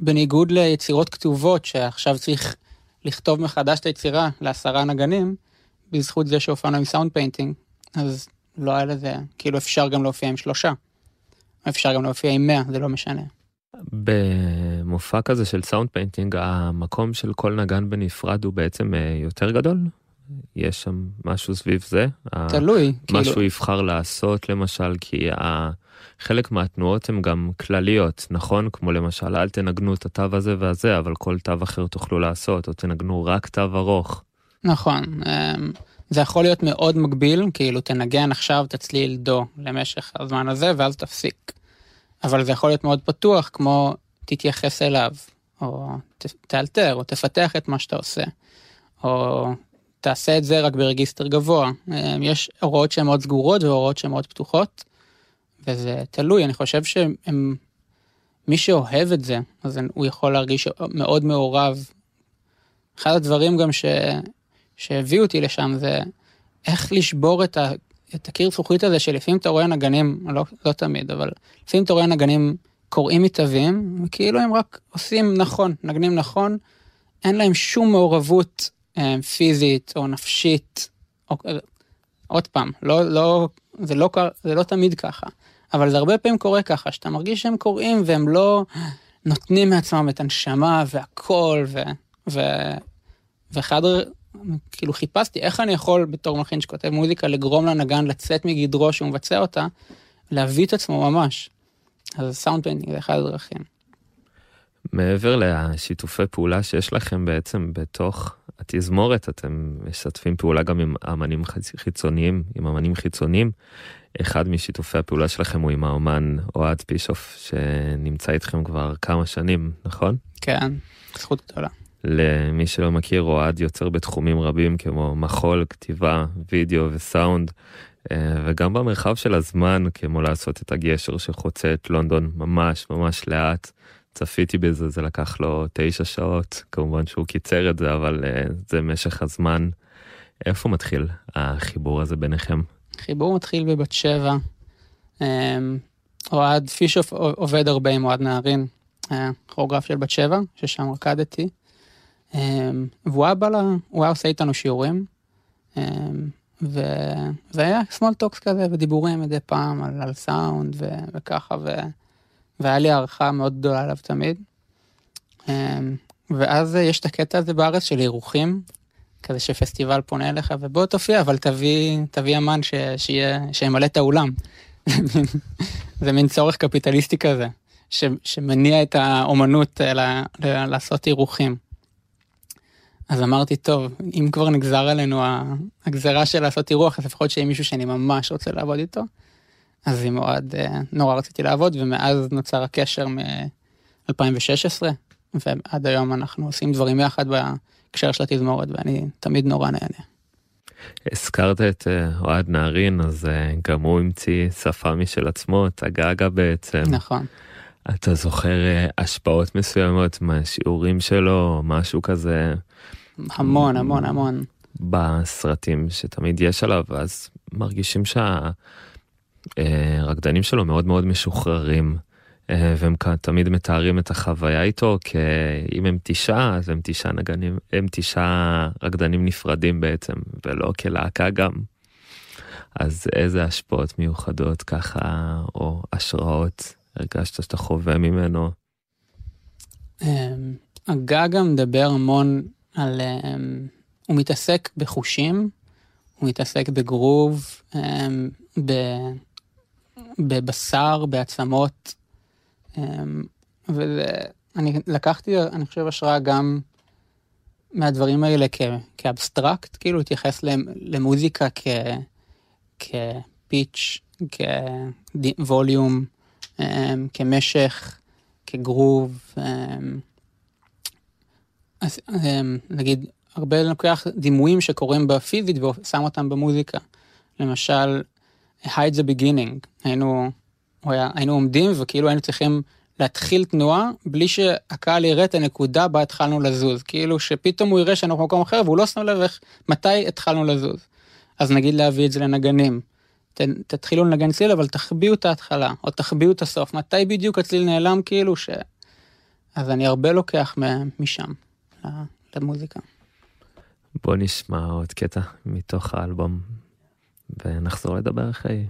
[SPEAKER 4] בניגוד ליצירות כתובות, שעכשיו צריך לכתוב מחדש את היצירה לעשרה נגנים, בזכות זה שהופענו עם sound painting, אז לא היה לזה, כאילו אפשר גם להופיע עם שלושה. אפשר גם להופיע עם מאה, זה לא משנה.
[SPEAKER 3] במופע כזה של sound painting, המקום של כל נגן בנפרד הוא בעצם אה, יותר גדול? יש שם משהו סביב זה?
[SPEAKER 4] תלוי,
[SPEAKER 3] מה
[SPEAKER 4] כאילו-
[SPEAKER 3] שהוא יבחר לעשות למשל, כי חלק מהתנועות הן גם כלליות, נכון? כמו למשל, אל תנגנו את התו הזה והזה, אבל כל תו אחר תוכלו לעשות, או תנגנו רק תו ארוך.
[SPEAKER 4] נכון, אמ, זה יכול להיות מאוד מגביל, כאילו תנגן עכשיו את הצליל דו למשך הזמן הזה ואז תפסיק. אבל זה יכול להיות מאוד פתוח, כמו תתייחס אליו, או תאלתר, או תפתח את מה שאתה עושה, או תעשה את זה רק ברגיסטר גבוה. אמ, יש הוראות שהן מאוד סגורות והוראות שהן מאוד פתוחות, וזה תלוי, אני חושב שהם... מי שאוהב את זה, אז הוא יכול להרגיש מאוד מעורב. אחד הדברים גם ש... שהביאו אותי לשם זה איך לשבור את, ה... את הקיר זכוכית הזה שלפעמים אתה רואה נגנים, לא, לא תמיד, אבל לפעמים אתה רואה נגנים קוראים מתווים, וכאילו הם רק עושים נכון, נגנים נכון, אין להם שום מעורבות אה, פיזית או נפשית, או, עוד פעם, לא, לא, זה, לא, קר- זה לא תמיד ככה, אבל זה הרבה פעמים קורה ככה, שאתה מרגיש שהם קוראים והם לא נותנים מעצמם את הנשמה והכל, ו, ו, ואחד, כאילו חיפשתי איך אני יכול בתור מלחין שכותב מוזיקה לגרום לנגן לצאת מגדרו שהוא מבצע אותה, להביא את עצמו ממש. אז sound painting זה אחד הדרכים.
[SPEAKER 3] מעבר לשיתופי פעולה שיש לכם בעצם בתוך התזמורת, אתם משתפים פעולה גם עם אמנים חיצ- חיצוניים, עם אמנים חיצוניים. אחד משיתופי הפעולה שלכם הוא עם האומן אוהד פישוף, שנמצא איתכם כבר כמה שנים, נכון?
[SPEAKER 4] כן, זכות גדולה.
[SPEAKER 3] למי שלא מכיר, אוהד יוצר בתחומים רבים כמו מחול, כתיבה, וידאו וסאונד, אה, וגם במרחב של הזמן, כמו לעשות את הגשר שחוצה את לונדון ממש ממש לאט. צפיתי בזה, זה לקח לו תשע שעות, כמובן שהוא קיצר את זה, אבל אה, זה משך הזמן. איפה מתחיל החיבור הזה ביניכם?
[SPEAKER 4] חיבור מתחיל בבת שבע. אמ, אוהד פישוף עובד הרבה עם אוהד נהרין, כוריאוגרף של בת שבע, ששם רקדתי. אמ, והוא היה בא, לה- הוא היה עושה איתנו שיעורים. אמ, וזה היה small talks כזה ודיבורים מדי פעם על, על סאונד ו, וככה, ו, והיה לי הערכה מאוד גדולה עליו תמיד. אמ, ואז יש את הקטע הזה בארץ של אירוחים, כזה שפסטיבל פונה אליך ובוא תופיע, אבל תביא, תביא אמן ש, שיהיה, שימלא את האולם. זה מין צורך קפיטליסטי כזה, ש, שמניע את האומנות אה, ל, ל, לעשות אירוחים. אז אמרתי, טוב, אם כבר נגזר עלינו הגזרה של לעשות אירוח, אז לפחות שיהיה מישהו שאני ממש רוצה לעבוד איתו. אז עם אוהד אה, נורא רציתי לעבוד, ומאז נוצר הקשר מ-2016, ועד היום אנחנו עושים דברים יחד בהקשר של התזמורת, ואני תמיד נורא נהנה.
[SPEAKER 3] הזכרת את אה, אוהד נהרין, אז אה, גם הוא המציא שפה משל עצמו, את הגגה בעצם.
[SPEAKER 4] נכון.
[SPEAKER 3] אתה זוכר השפעות מסוימות מהשיעורים שלו, משהו כזה
[SPEAKER 4] המון, המון, המון.
[SPEAKER 3] בסרטים שתמיד יש עליו, אז מרגישים שהרקדנים שלו מאוד מאוד משוחררים. אה, והם תמיד מתארים את החוויה איתו, כי אם הם תשעה, אז הם תשעה נגנים, הם תשעה רקדנים נפרדים בעצם, ולא כלהקה גם. אז איזה השפעות מיוחדות ככה, או השראות, הרגשת שאתה חווה ממנו?
[SPEAKER 4] אמ, הגגה מדבר המון על... אמ, הוא מתעסק בחושים, הוא מתעסק בגרוב, אמ, ב- בבשר, בעצמות, אמ, ואני לקחתי, אני חושב, השראה גם מהדברים האלה כ- כאבסטרקט, כאילו להתייחס למ- למוזיקה כ- כפיץ', כווליום, כמשך, כגרוב. אמ, אז אמ, נגיד, הרבה לוקח דימויים שקורים בפיזית ושם אותם במוזיקה. למשל, hide the beginning, היינו, היה, היינו עומדים וכאילו היינו צריכים להתחיל תנועה בלי שהקהל יראה את הנקודה בה התחלנו לזוז. כאילו שפתאום הוא יראה שאנחנו במקום אחר והוא לא שם לב איך, מתי התחלנו לזוז. אז נגיד להביא את זה לנגנים. ת, תתחילו לנגן צליל אבל תחביאו את ההתחלה, או תחביאו את הסוף. מתי בדיוק הצליל נעלם כאילו ש... אז אני הרבה לוקח משם למוזיקה.
[SPEAKER 3] בוא נשמע עוד קטע מתוך האלבום, ונחזור לדבר אחרי.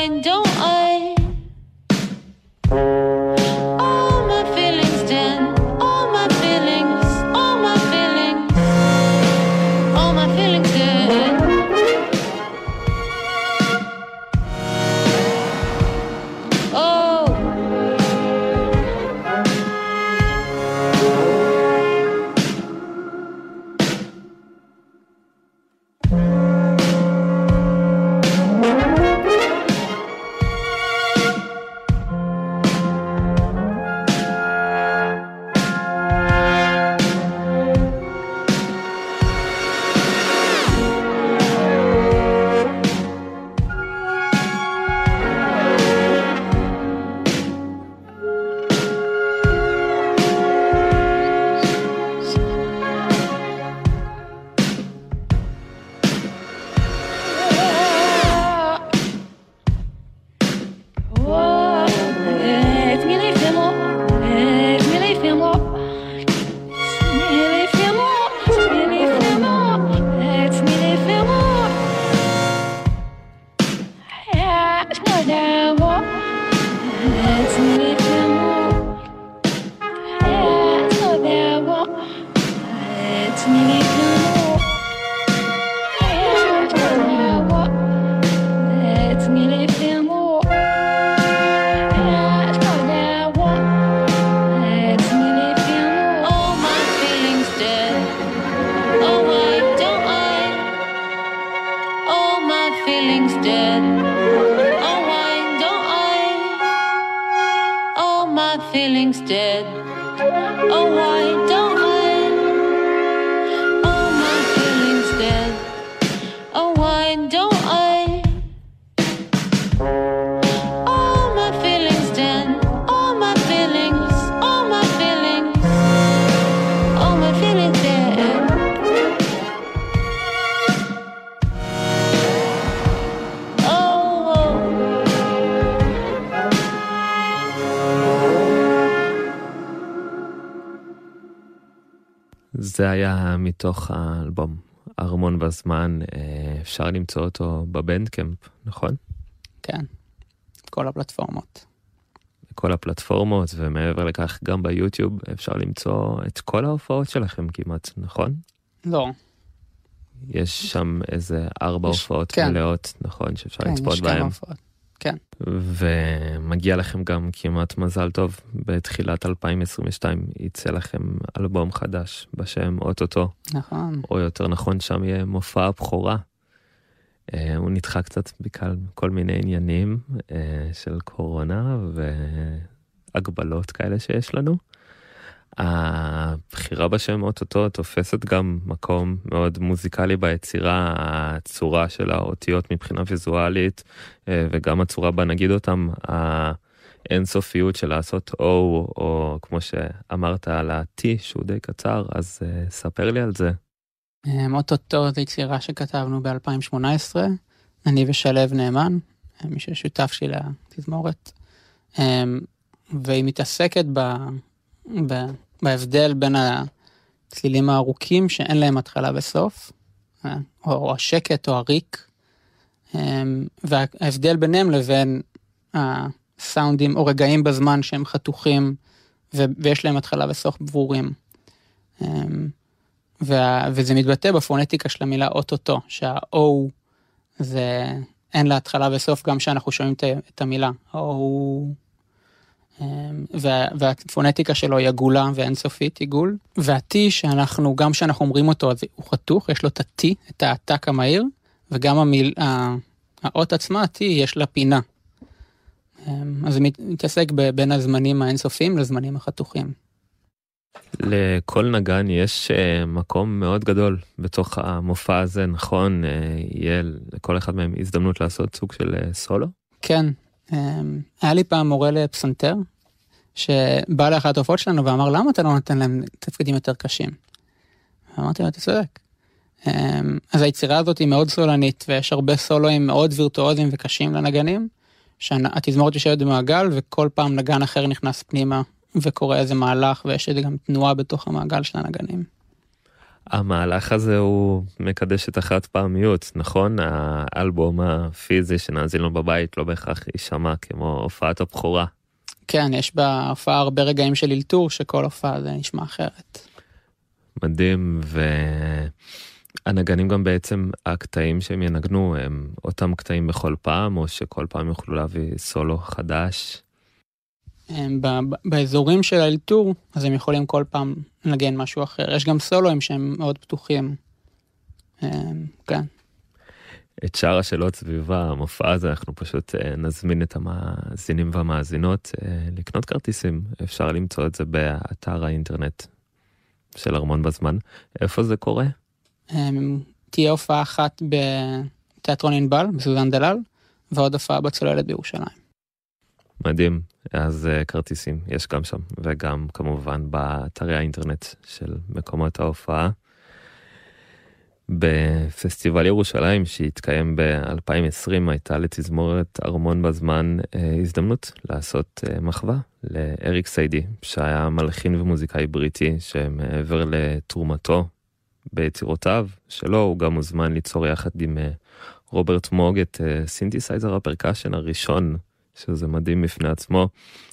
[SPEAKER 21] and don't
[SPEAKER 3] מתוך האלבום ארמון בזמן, אה, אפשר למצוא אותו בבנדקמפ, נכון?
[SPEAKER 4] כן, כל הפלטפורמות.
[SPEAKER 3] בכל הפלטפורמות, ומעבר לכך גם ביוטיוב אפשר למצוא את כל ההופעות שלכם כמעט, נכון?
[SPEAKER 4] לא.
[SPEAKER 3] יש שם איזה ארבע
[SPEAKER 4] יש-
[SPEAKER 3] הופעות
[SPEAKER 4] כן.
[SPEAKER 3] מלאות, נכון, שאפשר
[SPEAKER 4] כן,
[SPEAKER 3] לצפות
[SPEAKER 4] יש כמה
[SPEAKER 3] בהן.
[SPEAKER 4] הופעות. כן.
[SPEAKER 3] ומגיע לכם גם כמעט מזל טוב, בתחילת 2022 יצא לכם אלבום חדש בשם אוטוטו.
[SPEAKER 4] נכון.
[SPEAKER 3] או יותר נכון, שם יהיה מופע הבכורה. אה, הוא נדחה קצת בגלל כל מיני עניינים אה, של קורונה והגבלות כאלה שיש לנו. הבחירה בשם אוטוטו תופסת גם מקום מאוד מוזיקלי ביצירה, הצורה של האותיות מבחינה ויזואלית אה, וגם הצורה בה נגיד אותם, האינסופיות של לעשות O או כמו שאמרת על ה-T שהוא די קצר, אז אה, ספר לי על זה.
[SPEAKER 4] אמ, אוטוטו זו יצירה שכתבנו ב-2018, אני ושלו נאמן, אה, מי ששותף שלי לתזמורת, אמ, והיא מתעסקת ב, ב, בהבדל בין הצלילים הארוכים שאין להם התחלה וסוף, אה, או, או השקט או הריק, אמ, וההבדל ביניהם לבין הסאונדים או רגעים בזמן שהם חתוכים ויש להם התחלה וסוף ברורים. אמ, וזה מתבטא בפונטיקה של המילה אוטוטו, שה-O זה אין לה התחלה וסוף גם כשאנחנו שומעים את, המילה. וה, והפונטיקה שלו היא עגולה ואינסופית, עיגול. וה-T שאנחנו, גם כשאנחנו אומרים אותו, אז הוא חתוך, יש לו את ה-T, את העתק המהיר, וגם המיל, ה- האות עצמה, ה-T, יש לה פינה. אמ, אז זה מת- מתעסק בין הזמנים האינסופיים לזמנים החתוכים.
[SPEAKER 3] לכל נגן יש אה, מקום מאוד גדול בתוך המופע הזה, נכון? אה, יהיה לכל אחד מהם הזדמנות לעשות סוג של אה, סולו?
[SPEAKER 4] כן, אמ, היה לי פעם מורה לפסנתר, שבא לאחת ההופעות שלנו ואמר, למה אתה לא נותן להם תפקידים יותר קשים? אמרתי לו, אתה צודק. אמ, אז היצירה הזאת היא מאוד סולנית, ויש הרבה סולואים מאוד וירטואוזיים וקשים לנגנים, שהתזמורת יושבת במעגל וכל פעם נגן אחר נכנס פנימה וקורה איזה מהלך ויש גם תנועה בתוך המעגל של הנגנים.
[SPEAKER 3] המהלך הזה הוא מקדש את החד פעמיות, נכון? האלבום הפיזי שנאזין לו בבית לא בהכרח יישמע כמו הופעת הבכורה.
[SPEAKER 4] כן, יש בהופעה הרבה רגעים של אלתור שכל הופעה זה נשמע אחרת.
[SPEAKER 3] מדהים, והנגנים גם בעצם, הקטעים שהם ינגנו הם אותם קטעים בכל פעם, או שכל פעם יוכלו להביא סולו חדש.
[SPEAKER 4] הם ב- באזורים של האלתור, אז הם יכולים כל פעם לנגן משהו אחר. יש גם סולואים שהם מאוד פתוחים. הם, כן.
[SPEAKER 3] את שאר השאלות סביב המופע הזה, אנחנו פשוט אה, נזמין את המאזינים והמאזינות אה, לקנות כרטיסים. אפשר למצוא את זה באתר האינטרנט של ארמון בזמן. איפה זה קורה?
[SPEAKER 4] הם, תהיה הופעה אחת בתיאטרון ענבל, בסוזן דלל, ועוד הופעה בצוללת בירושלים.
[SPEAKER 3] מדהים, אז uh, כרטיסים יש גם שם, וגם כמובן באתרי האינטרנט של מקומות ההופעה. בפסטיבל ירושלים שהתקיים ב-2020 הייתה לתזמורת ארמון בזמן אה, הזדמנות לעשות אה, מחווה לאריק סידיי שהיה מלחין ומוזיקאי בריטי שמעבר לתרומתו ביצירותיו שלו הוא גם מוזמן ליצור יחד עם רוברט מוג את סינתסייזר ה percussion הראשון שזה מדהים בפני עצמו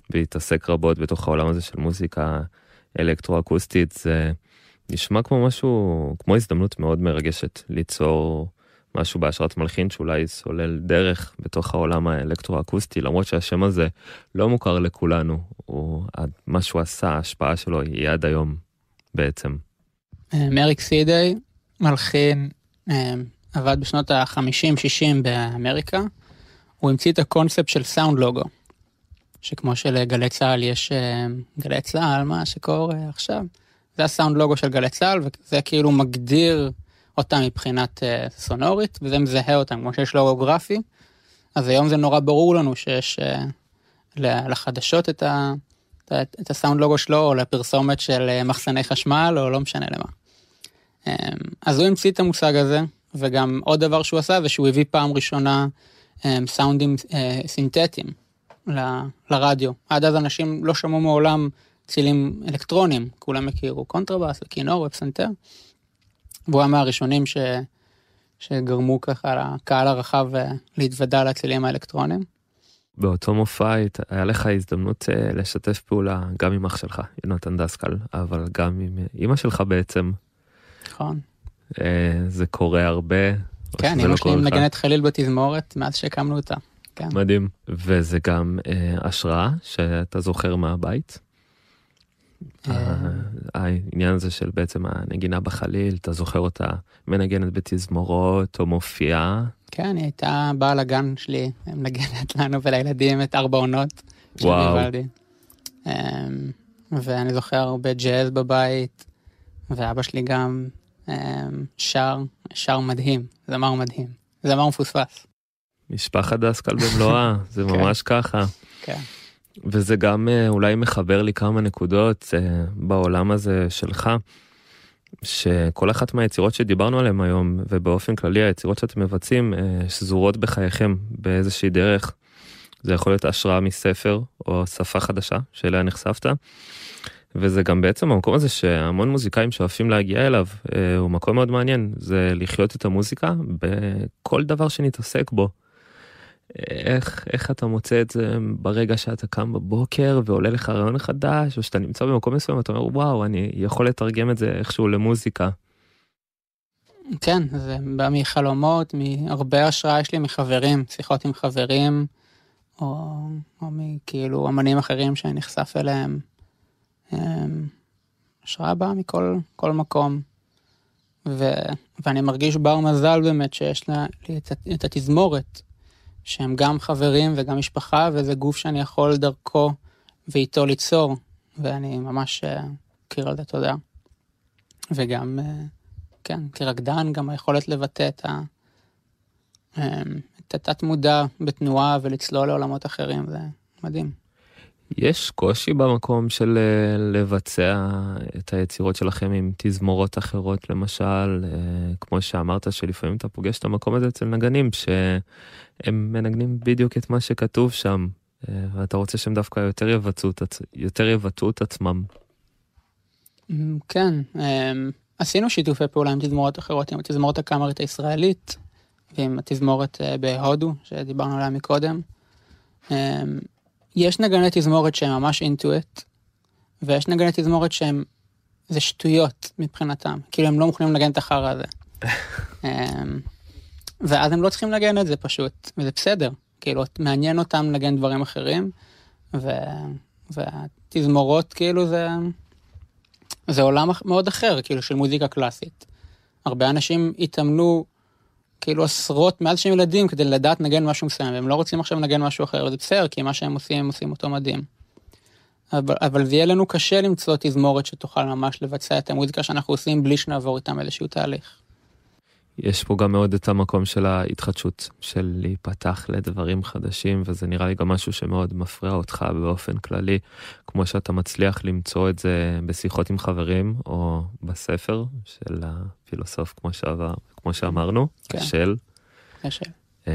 [SPEAKER 3] והתעסק רבות בתוך העולם הזה של מוזיקה אלקטרו-אקוסטית זה נשמע כמו משהו כמו הזדמנות מאוד מרגשת ליצור משהו בהשראת מלחין שאולי סולל דרך בתוך העולם האלקטרו-אקוסטי למרות שהשם הזה לא מוכר לכולנו הוא מה שהוא עשה ההשפעה שלו היא עד היום בעצם.
[SPEAKER 4] מריק סידי, מלחין, אה, עבד בשנות ה-50-60 באמריקה. הוא המציא את הקונספט של סאונד לוגו. שכמו שלגלי צה"ל יש אה, גלי צה"ל, מה שקורה עכשיו. זה הסאונד לוגו של גלי צה"ל, וזה כאילו מגדיר אותם מבחינת uh, סונורית, וזה מזהה אותם, כמו שיש לוגו גרפי. אז היום זה נורא ברור לנו שיש אה, לחדשות את, ה, את, את ה sound logo שלו, או לפרסומת של מחסני חשמל, או לא משנה למה. אז הוא המציא את המושג הזה, וגם עוד דבר שהוא עשה, זה שהוא הביא פעם ראשונה סאונדים אה, סינתטיים ל, לרדיו. עד אז אנשים לא שמעו מעולם צלילים אלקטרונים, כולם הכירו קונטרבאס וכינור ופסנתר. והוא היה מהראשונים ש... שגרמו ככה לקהל הרחב אה, להתוודע לצילים האלקטרונים.
[SPEAKER 3] באותו מופע היה לך הזדמנות אה, לשתף פעולה גם עם אח שלך, יונתן דסקל, אבל גם עם אימא שלך בעצם.
[SPEAKER 4] נכון.
[SPEAKER 3] אה, זה קורה הרבה.
[SPEAKER 4] כן, אמא שלי מנגנת חליל בתזמורת מאז שהקמנו אותה. כן.
[SPEAKER 3] מדהים. וזה גם השראה שאתה זוכר מהבית? העניין הזה של בעצם הנגינה בחליל, אתה זוכר אותה מנגנת בתזמורות או מופיעה?
[SPEAKER 4] כן, היא הייתה באה לגן שלי, מנגנת לנו ולילדים את ארבע עונות.
[SPEAKER 3] וואו.
[SPEAKER 4] ואני זוכר הרבה ג'אז בבית, ואבא שלי גם שר, שר מדהים, זמר מדהים, זמר מפוספס.
[SPEAKER 3] משפחת דסקל במלואה, זה ממש ככה.
[SPEAKER 4] כן.
[SPEAKER 3] וזה גם אולי מחבר לי כמה נקודות בעולם הזה שלך, שכל אחת מהיצירות שדיברנו עליהן היום, ובאופן כללי היצירות שאתם מבצעים, שזורות בחייכם באיזושהי דרך. זה יכול להיות השראה מספר או שפה חדשה שאליה נחשפת. וזה גם בעצם המקום הזה שהמון מוזיקאים שואפים להגיע אליו, הוא מקום מאוד מעניין, זה לחיות את המוזיקה בכל דבר שנתעסק בו. איך, איך אתה מוצא את זה ברגע שאתה קם בבוקר ועולה לך רעיון חדש, או שאתה נמצא במקום מסוים, אתה אומר, וואו, אני יכול לתרגם את זה איכשהו למוזיקה.
[SPEAKER 4] כן, זה בא מחלומות, מהרבה השראה יש לי מחברים, שיחות עם חברים, או, או מכאילו אמנים אחרים שאני נחשף אליהם. השראה באה מכל כל מקום. ו, ואני מרגיש בר מזל באמת שיש לי את, את התזמורת. שהם גם חברים וגם משפחה, וזה גוף שאני יכול דרכו ואיתו ליצור, ואני ממש מכיר על זה תודה. וגם, כן, כרקדן, גם היכולת לבטא את, ה, את התת מודע בתנועה ולצלול לעולמות אחרים, זה מדהים.
[SPEAKER 3] יש קושי במקום של אה, לבצע את היצירות שלכם עם תזמורות אחרות, למשל, אה, כמו שאמרת, שלפעמים אתה פוגש את המקום הזה אצל נגנים, שהם מנגנים בדיוק את מה שכתוב שם, אה, ואתה רוצה שהם דווקא יותר יבצעו יותר יבטאו את עצמם.
[SPEAKER 4] אמ, כן, אמ, עשינו שיתופי פעולה עם תזמורות אחרות, עם התזמורת הקאמרית הישראלית ועם התזמורת בהודו, שדיברנו עליה מקודם. יש נגני תזמורת שהם ממש אינטואט, ויש נגני תזמורת שהם, זה שטויות מבחינתם, כאילו הם לא מוכנים לנגן את החרא הזה. אמ, ואז הם לא צריכים לנגן את זה פשוט, וזה בסדר, כאילו מעניין אותם לנגן דברים אחרים, ו... והתזמורות כאילו זה... זה עולם מאוד אחר, כאילו, של מוזיקה קלאסית. הרבה אנשים התאמנו כאילו עשרות, מאז שהם ילדים, כדי לדעת לנגן משהו מסוים, והם לא רוצים עכשיו לנגן משהו אחר, וזה בסדר, כי מה שהם עושים, הם עושים אותו מדהים. אבל, אבל זה יהיה לנו קשה למצוא תזמורת שתוכל ממש לבצע את המוזיקה שאנחנו עושים בלי שנעבור איתם איזשהו תהליך.
[SPEAKER 3] יש פה גם מאוד את המקום של ההתחדשות, של להיפתח לדברים חדשים, וזה נראה לי גם משהו שמאוד מפריע אותך באופן כללי, כמו שאתה מצליח למצוא את זה בשיחות עם חברים, או בספר של הפילוסוף, כמו, שעבר, כמו שאמרנו,
[SPEAKER 4] כן.
[SPEAKER 3] של. Uh,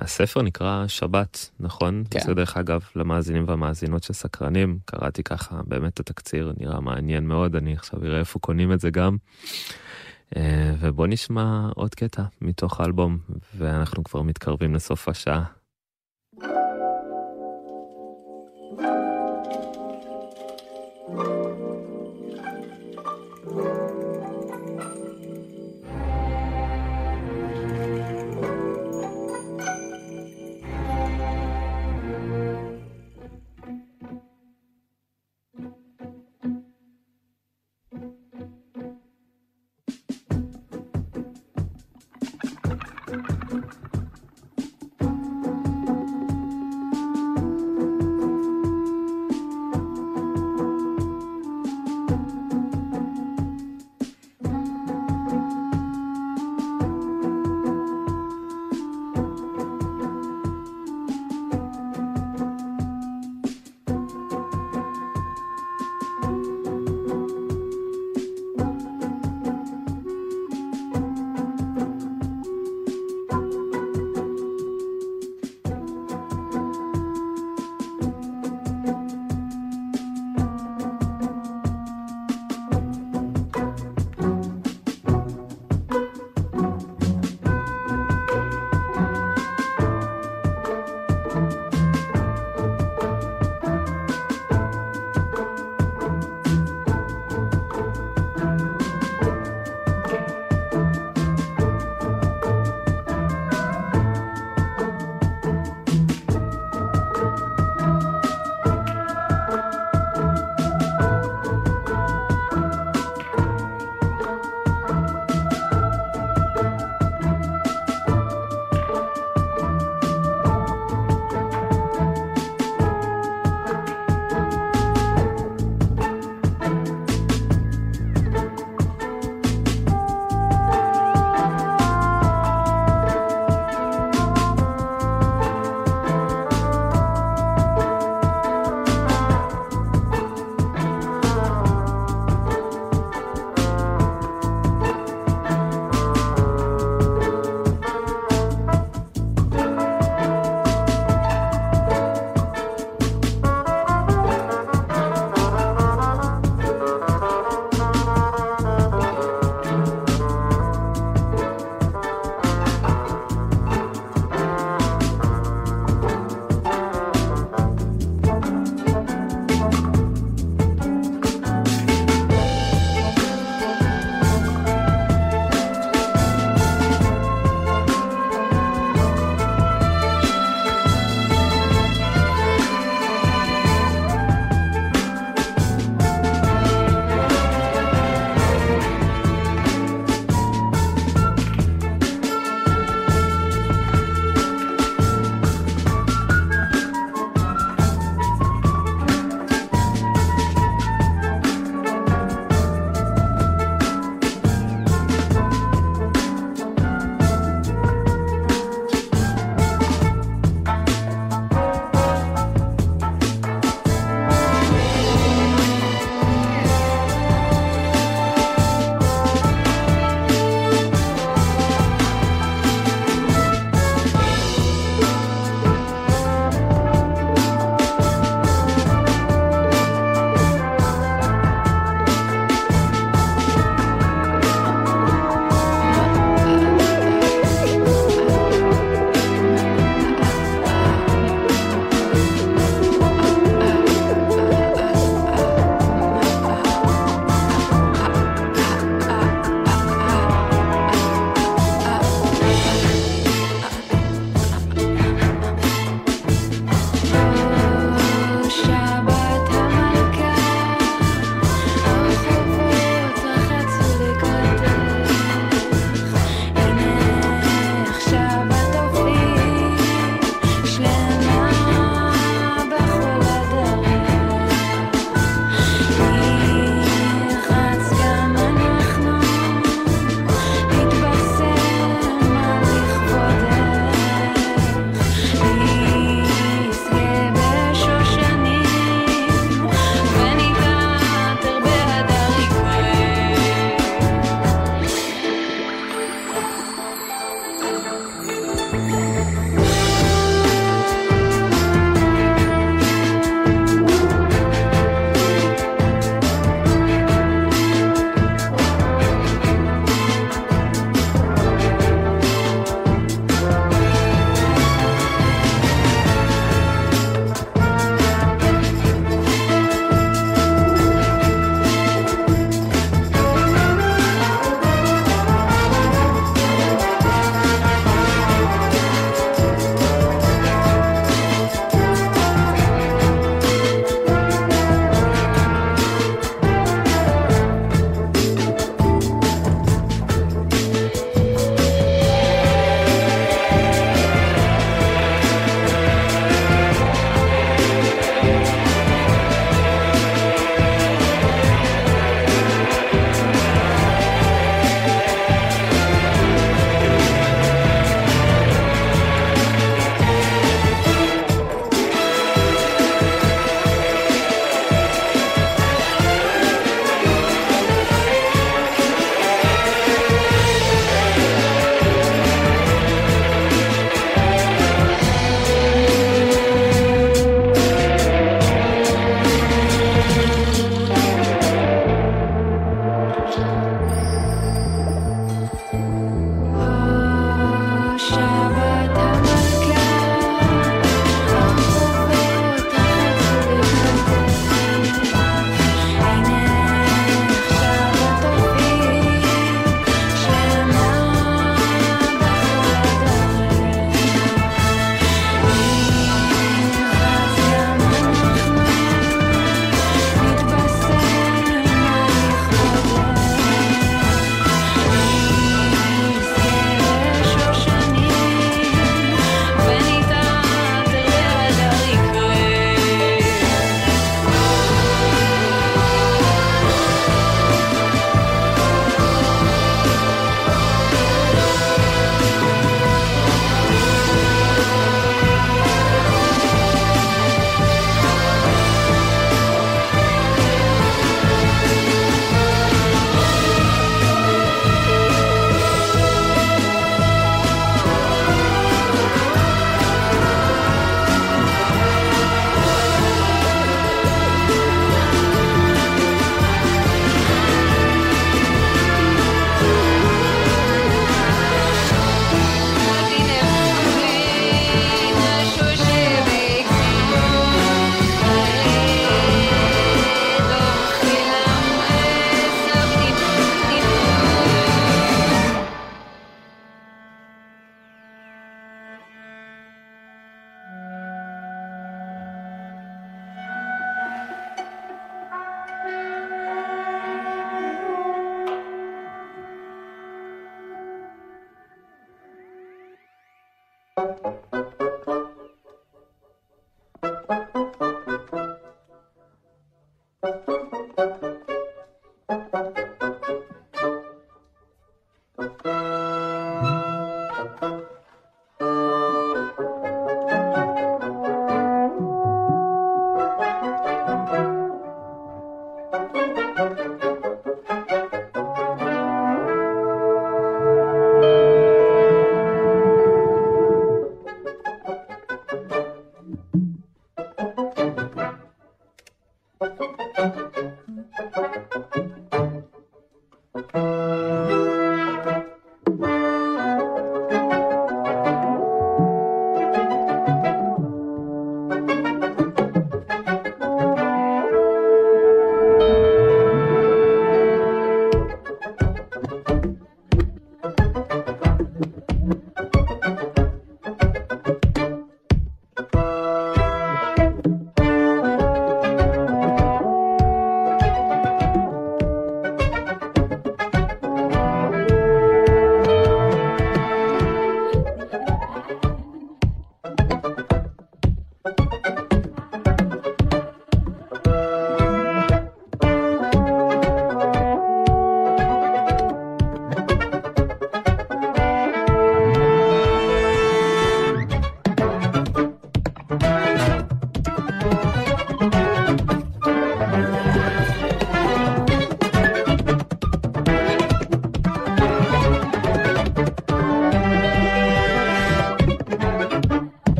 [SPEAKER 3] הספר נקרא שבת, נכון?
[SPEAKER 4] כן.
[SPEAKER 3] זה דרך אגב למאזינים והמאזינות שסקרנים, קראתי ככה באמת את התקציר, נראה מעניין מאוד, אני עכשיו אראה איפה קונים את זה גם. אה, ובוא נשמע עוד קטע מתוך האלבום, ואנחנו כבר מתקרבים לסוף השעה.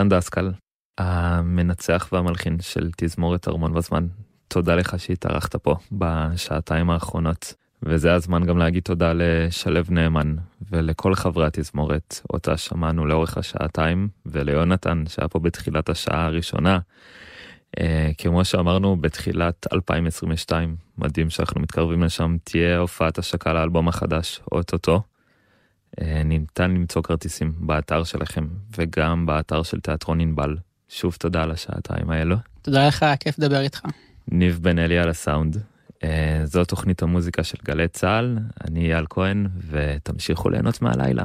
[SPEAKER 3] מתן דסקל, המנצח והמלחין של תזמורת ארמון בזמן. תודה לך שהתארחת פה בשעתיים האחרונות. וזה הזמן גם להגיד תודה לשלו נאמן ולכל חברי התזמורת, אותה שמענו לאורך השעתיים, וליונתן שהיה פה בתחילת השעה הראשונה. אה, כמו שאמרנו, בתחילת 2022, מדהים שאנחנו מתקרבים לשם, תהיה הופעת השקה לאלבום החדש, אוטוטו. אה, ניתן למצוא כרטיסים באתר שלכם וגם באתר של תיאטרון ענבל. שוב תודה על השעתיים האלו.
[SPEAKER 4] תודה לך, כיף לדבר איתך.
[SPEAKER 3] ניב בן אלי על הסאונד. אה, זו תוכנית המוזיקה של גלי צה"ל, אני אייל כהן, ותמשיכו ליהנות מהלילה.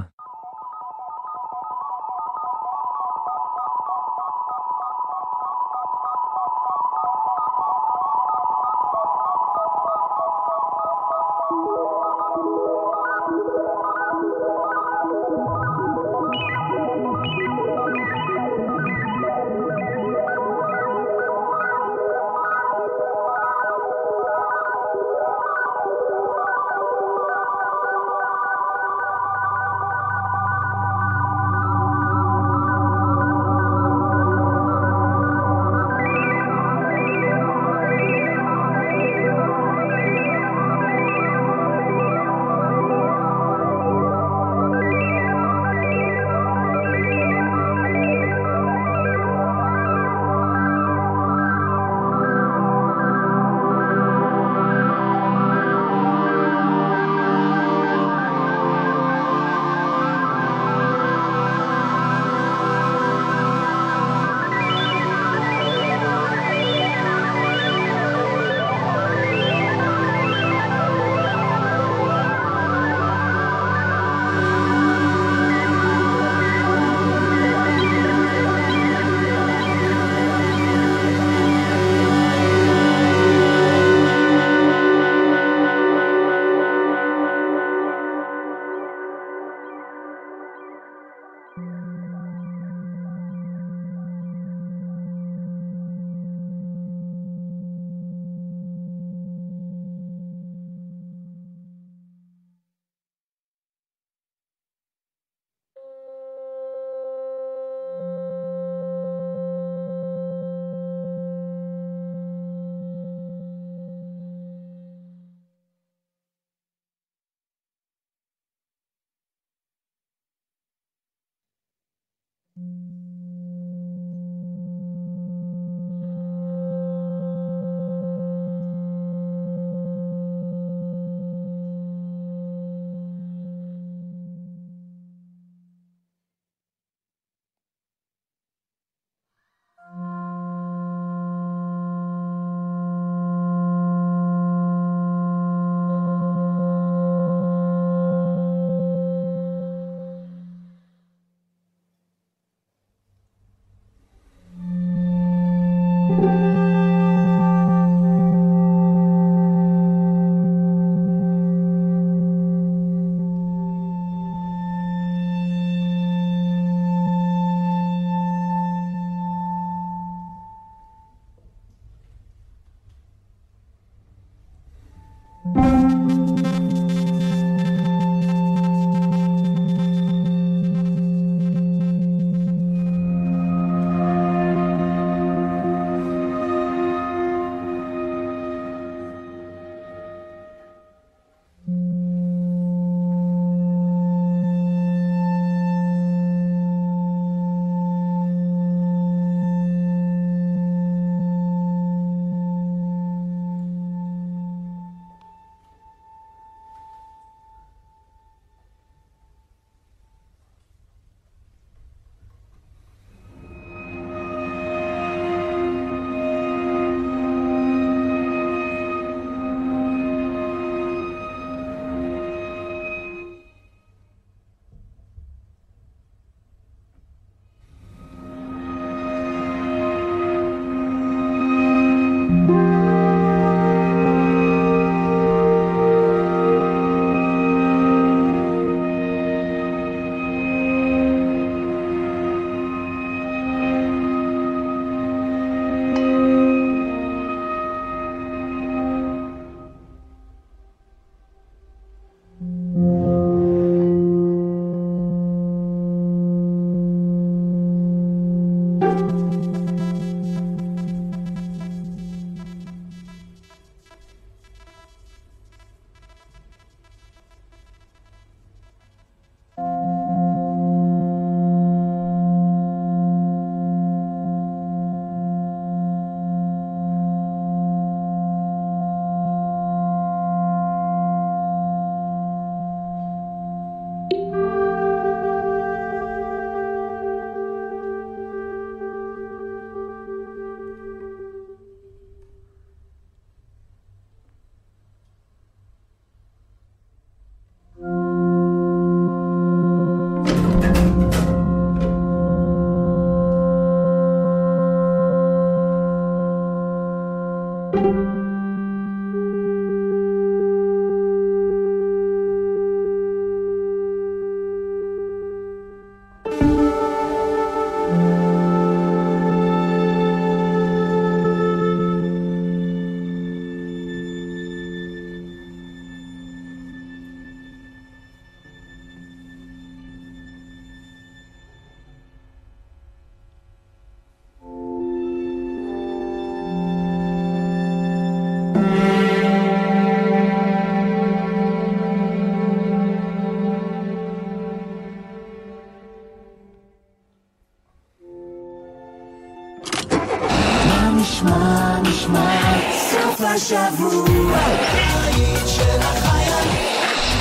[SPEAKER 14] החיילים.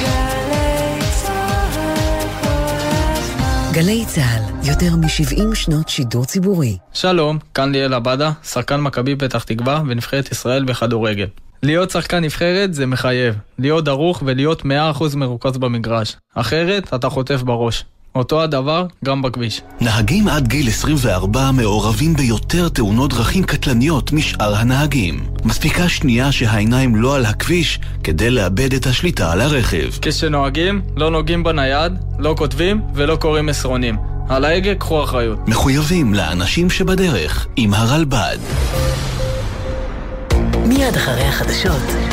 [SPEAKER 14] גלי צהל כל הזמן.
[SPEAKER 1] גלי צה"ל, יותר מ-70 שנות שידור ציבורי.
[SPEAKER 22] שלום, כאן ליאל עבדה, שחקן מכבי פתח תקווה ונבחרת ישראל בכדורגל. להיות שחקן נבחרת זה מחייב, להיות דרוך ולהיות 100% מרוכז במגרש. אחרת, אתה חוטף בראש. אותו הדבר גם בכביש.
[SPEAKER 17] נהגים עד גיל 24 מעורבים ביותר תאונות דרכים קטלניות משאר הנהגים. מספיקה שנייה שהעיניים לא על הכביש כדי לאבד את השליטה על הרכב.
[SPEAKER 22] כשנוהגים, לא נוגעים בנייד, לא כותבים ולא קוראים מסרונים. על ההגה קחו אחריות.
[SPEAKER 17] מחויבים לאנשים שבדרך עם הרלב"ד.
[SPEAKER 1] מיד אחרי החדשות,